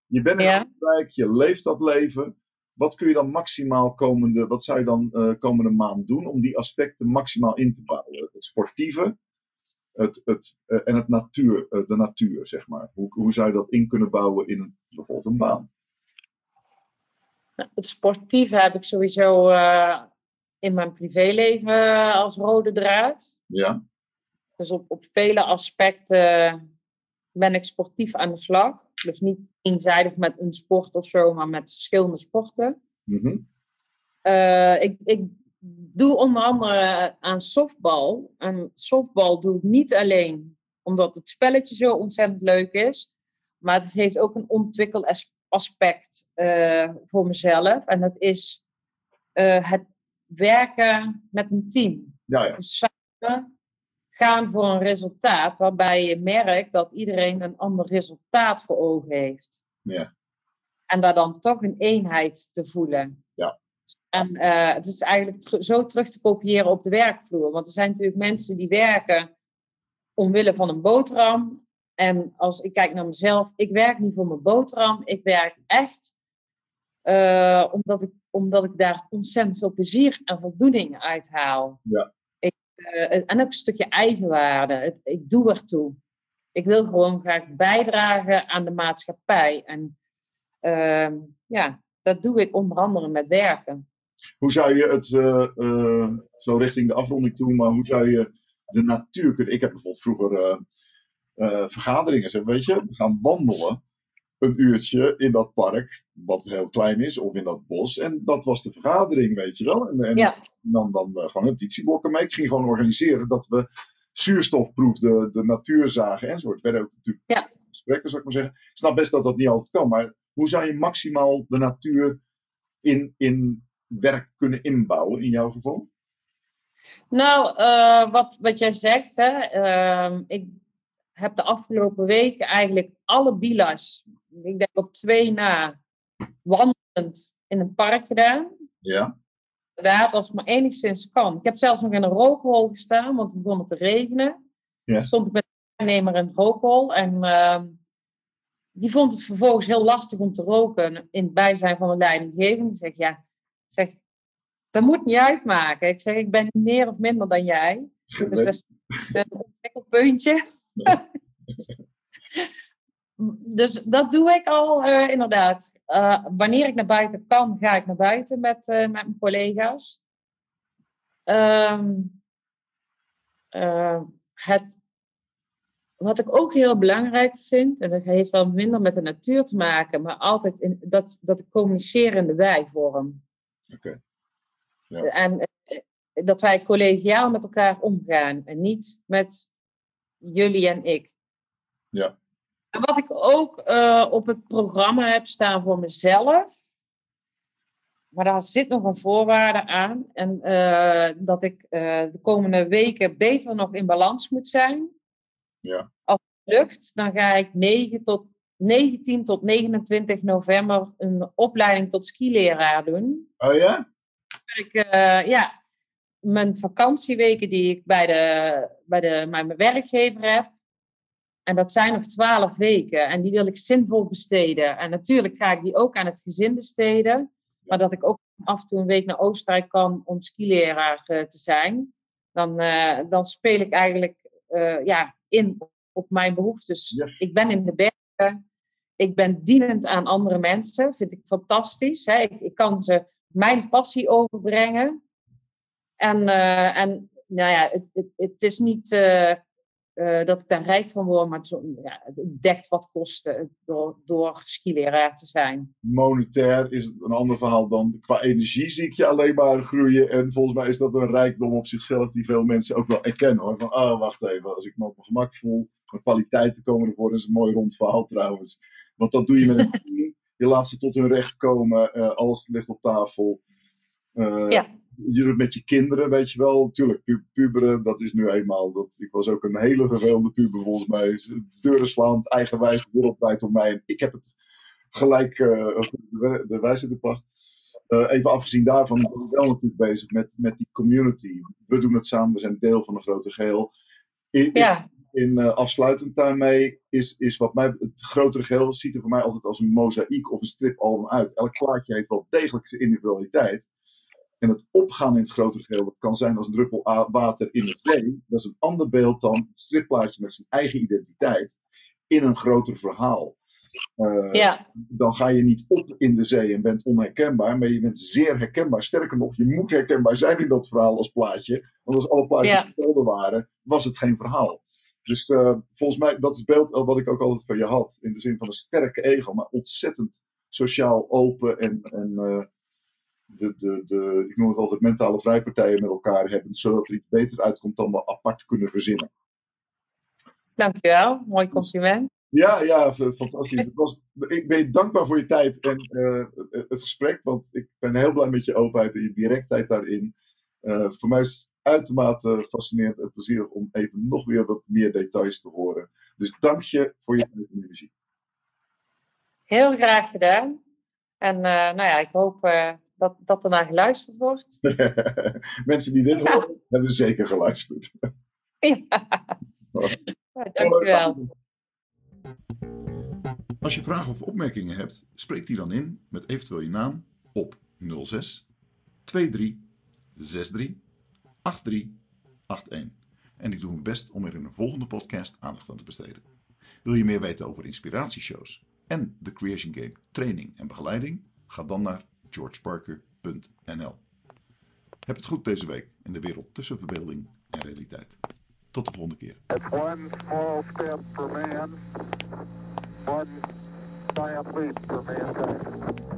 Je bent in Ja. Oostenrijk, je leeft dat leven. Wat kun je dan maximaal komende, wat zou je dan eh, komende maand doen om die aspecten maximaal in te bouwen? Het sportieve het, het, eh, en het natuur, eh, de natuur, zeg maar. Hoe, hoe zou je dat in kunnen bouwen in een, bijvoorbeeld een baan? het sportieve heb ik sowieso in mijn privéleven als rode draad. Ja, Dus op, op vele aspecten ben ik sportief aan de slag. Dus niet eenzijdig met een sport of zo, maar met verschillende sporten. Mhm. Eh, ik, ik doe onder andere aan softbal. En softbal doe ik niet alleen omdat het spelletje zo ontzettend leuk is. Maar het heeft ook een ontwikkeld as- aspect eh, voor mezelf. En dat is eh, het werken met een team. ja, ja. Dus samen gaan voor een resultaat waarbij je merkt dat iedereen een ander resultaat voor ogen heeft. Ja. En daar dan toch een eenheid te voelen. Ja. En eh, het is eigenlijk tr- zo terug te kopiëren op de werkvloer. Want er zijn natuurlijk mensen die werken omwille van een boterham. En als ik kijk naar mezelf, ik werk niet voor mijn boterham. Ik werk echt eh, omdat, ik, omdat ik daar ontzettend veel plezier en voldoening uit haal. Ja. Eh, en ook een stukje eigenwaarde. Ik doe ertoe. Ik wil gewoon graag bijdragen aan de maatschappij. En ehm, ja, dat doe ik onder andere met werken. Hoe zou je het, eh, eh, zo richting de afronding toe, maar hoe zou je de natuur kunnen... Ik heb bijvoorbeeld vroeger vergaderingen, weet je, we gaan wandelen een uurtje in dat park, wat heel klein is, of in dat bos. En dat was de vergadering, weet je wel. En, en Ja. dan, dan eh, gewoon notitieblokken mee. Ik ging gewoon organiseren dat we zuurstofproefden, de natuur zagen enzovoort. Het werden ook natuurlijk Ja. gesprekken, zou ik maar zeggen. Ik snap best dat dat niet altijd kan, maar hoe zou je maximaal de natuur in, in werk kunnen inbouwen, in jouw geval? Nou, eh, wat, wat jij zegt, hè, ehm, ik heb de afgelopen weken eigenlijk alle bila's, ik denk op twee na, wandelend in een park gedaan. Ja. Inderdaad, als het maar enigszins kan. Ik heb zelfs nog in een rookhol gestaan, want het begon het te regenen. Ja. Stond ik met de aannemer in het rookhol en ehm, die vond het vervolgens heel lastig om te roken in het bijzijn van de leidinggevende. Ik zeg, ja, zeg, dat moet niet uitmaken. Ik zeg, ik ben meer of minder dan jij. Dus dat is een ontwikkelpuntje. [LAUGHS] dus dat doe ik al eh, inderdaad. Eh, wanneer ik naar buiten kan, ga ik naar buiten met, eh, met mijn collega's. Ehm, eh, het, wat ik ook heel belangrijk vind, en dat heeft dan minder met de natuur te maken, maar altijd in, dat, dat ik communiceer in de wij-vorm. Oké. Ja. En dat wij collegiaal met elkaar omgaan en niet met jullie en ik. Ja. En wat ik ook eh, op het programma heb staan voor mezelf, maar daar zit nog een voorwaarde aan, en eh, dat ik eh, de komende weken beter nog in balans moet zijn. Ja. Als het lukt, dan ga ik 9 tot, 19 tot 29 november een opleiding tot skileraar doen Oh ja? ik, ja, mijn vakantieweken die ik bij, de, bij, de, bij mijn werkgever heb. En dat zijn nog twaalf weken. En die wil ik zinvol besteden. En natuurlijk ga ik die ook aan het gezin besteden. Maar dat ik ook af en toe een week naar Oostenrijk kan om skileraar eh, te zijn. Dan, eh, dan speel ik eigenlijk eh, ja, in op mijn behoeftes. Yes. Ik ben in de bergen. Ik ben dienend aan andere mensen. Vind ik fantastisch. Hè? Ik, ik kan ze mijn passie overbrengen. En, eh, en nou ja, het, het, het is niet eh, eh, dat ik daar rijk van word, maar het, ook- ja, het dekt wat kosten door, door skileraar te zijn. Monetair is het een ander verhaal dan qua energie zie ik je alleen maar groeien. En volgens mij is dat een rijkdom op zichzelf die veel mensen ook wel erkennen hoor. Van, oh wacht even, als ik me op mijn gemak voel, mijn kwaliteiten komen ervoor. Dat is een mooi rond verhaal trouwens. Want dat doe je met een. [LAUGHS] Je laat ze tot hun recht komen, alles ligt op tafel. Ja. Je met je kinderen, weet je wel. Tuurlijk, pu- puberen, dat is nu eenmaal. Dat, ik was ook een hele vervelende puber volgens mij. Deuren slaand, eigenwijs, de wereld draait om mij. En ik heb het gelijk eh, de, de wijsheid gebracht. Eh, even afgezien daarvan ben ik wel natuurlijk bezig met, met die community. We doen het samen, we zijn deel van een grote geheel. In, Ja, in eh, afsluitend daarmee is, is wat mij, het grotere geheel ziet er voor mij altijd als een mozaïek of een stripalbum uit. Elk plaatje heeft wel degelijk zijn individualiteit. En het opgaan in het grotere geheel, dat kan zijn als een druppel water in de zee. Dat is een ander beeld dan een stripplaatje met zijn eigen identiteit in een groter verhaal. Eh, ja, dan ga je niet op in de zee en bent onherkenbaar, maar je bent zeer herkenbaar. Sterker nog, je moet herkenbaar zijn in dat verhaal als plaatje. Want als alle plaatjes Ja. hetzelfde waren, was het geen verhaal. Dus eh, volgens mij, dat is het beeld wat ik ook altijd van je had. In de zin van een sterke ego, maar ontzettend sociaal open en, en eh, de, de, de, ik noem het altijd mentale vrijpartijen met elkaar hebben, zodat er iets beter uitkomt dan we apart kunnen verzinnen. dankjewel. Mooi compliment. Ja, ja, fantastisch. Het was, ik ben je dankbaar voor je tijd en eh, het gesprek, want ik ben heel blij met je openheid en je directheid daarin. Eh, voor mij is het uitermate fascinerend en plezierig om even nog weer wat meer details te horen. Dus dank je voor je tijd en energie. Heel graag gedaan. En eh, nou ja, ik hoop dat, dat er naar geluisterd wordt. [LAUGHS] Mensen die dit horen, hebben zeker geluisterd. [LAUGHS] Ja. Ja, dankjewel. Als je vragen of opmerkingen hebt, spreek die dan in met eventueel je naam op 06 23 63 83 81. En ik doe mijn best om er in een volgende podcast aandacht aan te besteden. Wil je meer weten over inspiratieshows en de Creation Game training en begeleiding? Ga dan naar georgeparker.nl. Heb het goed deze week in de wereld tussen verbeelding en realiteit. Tot de volgende keer. One small step for man, one for.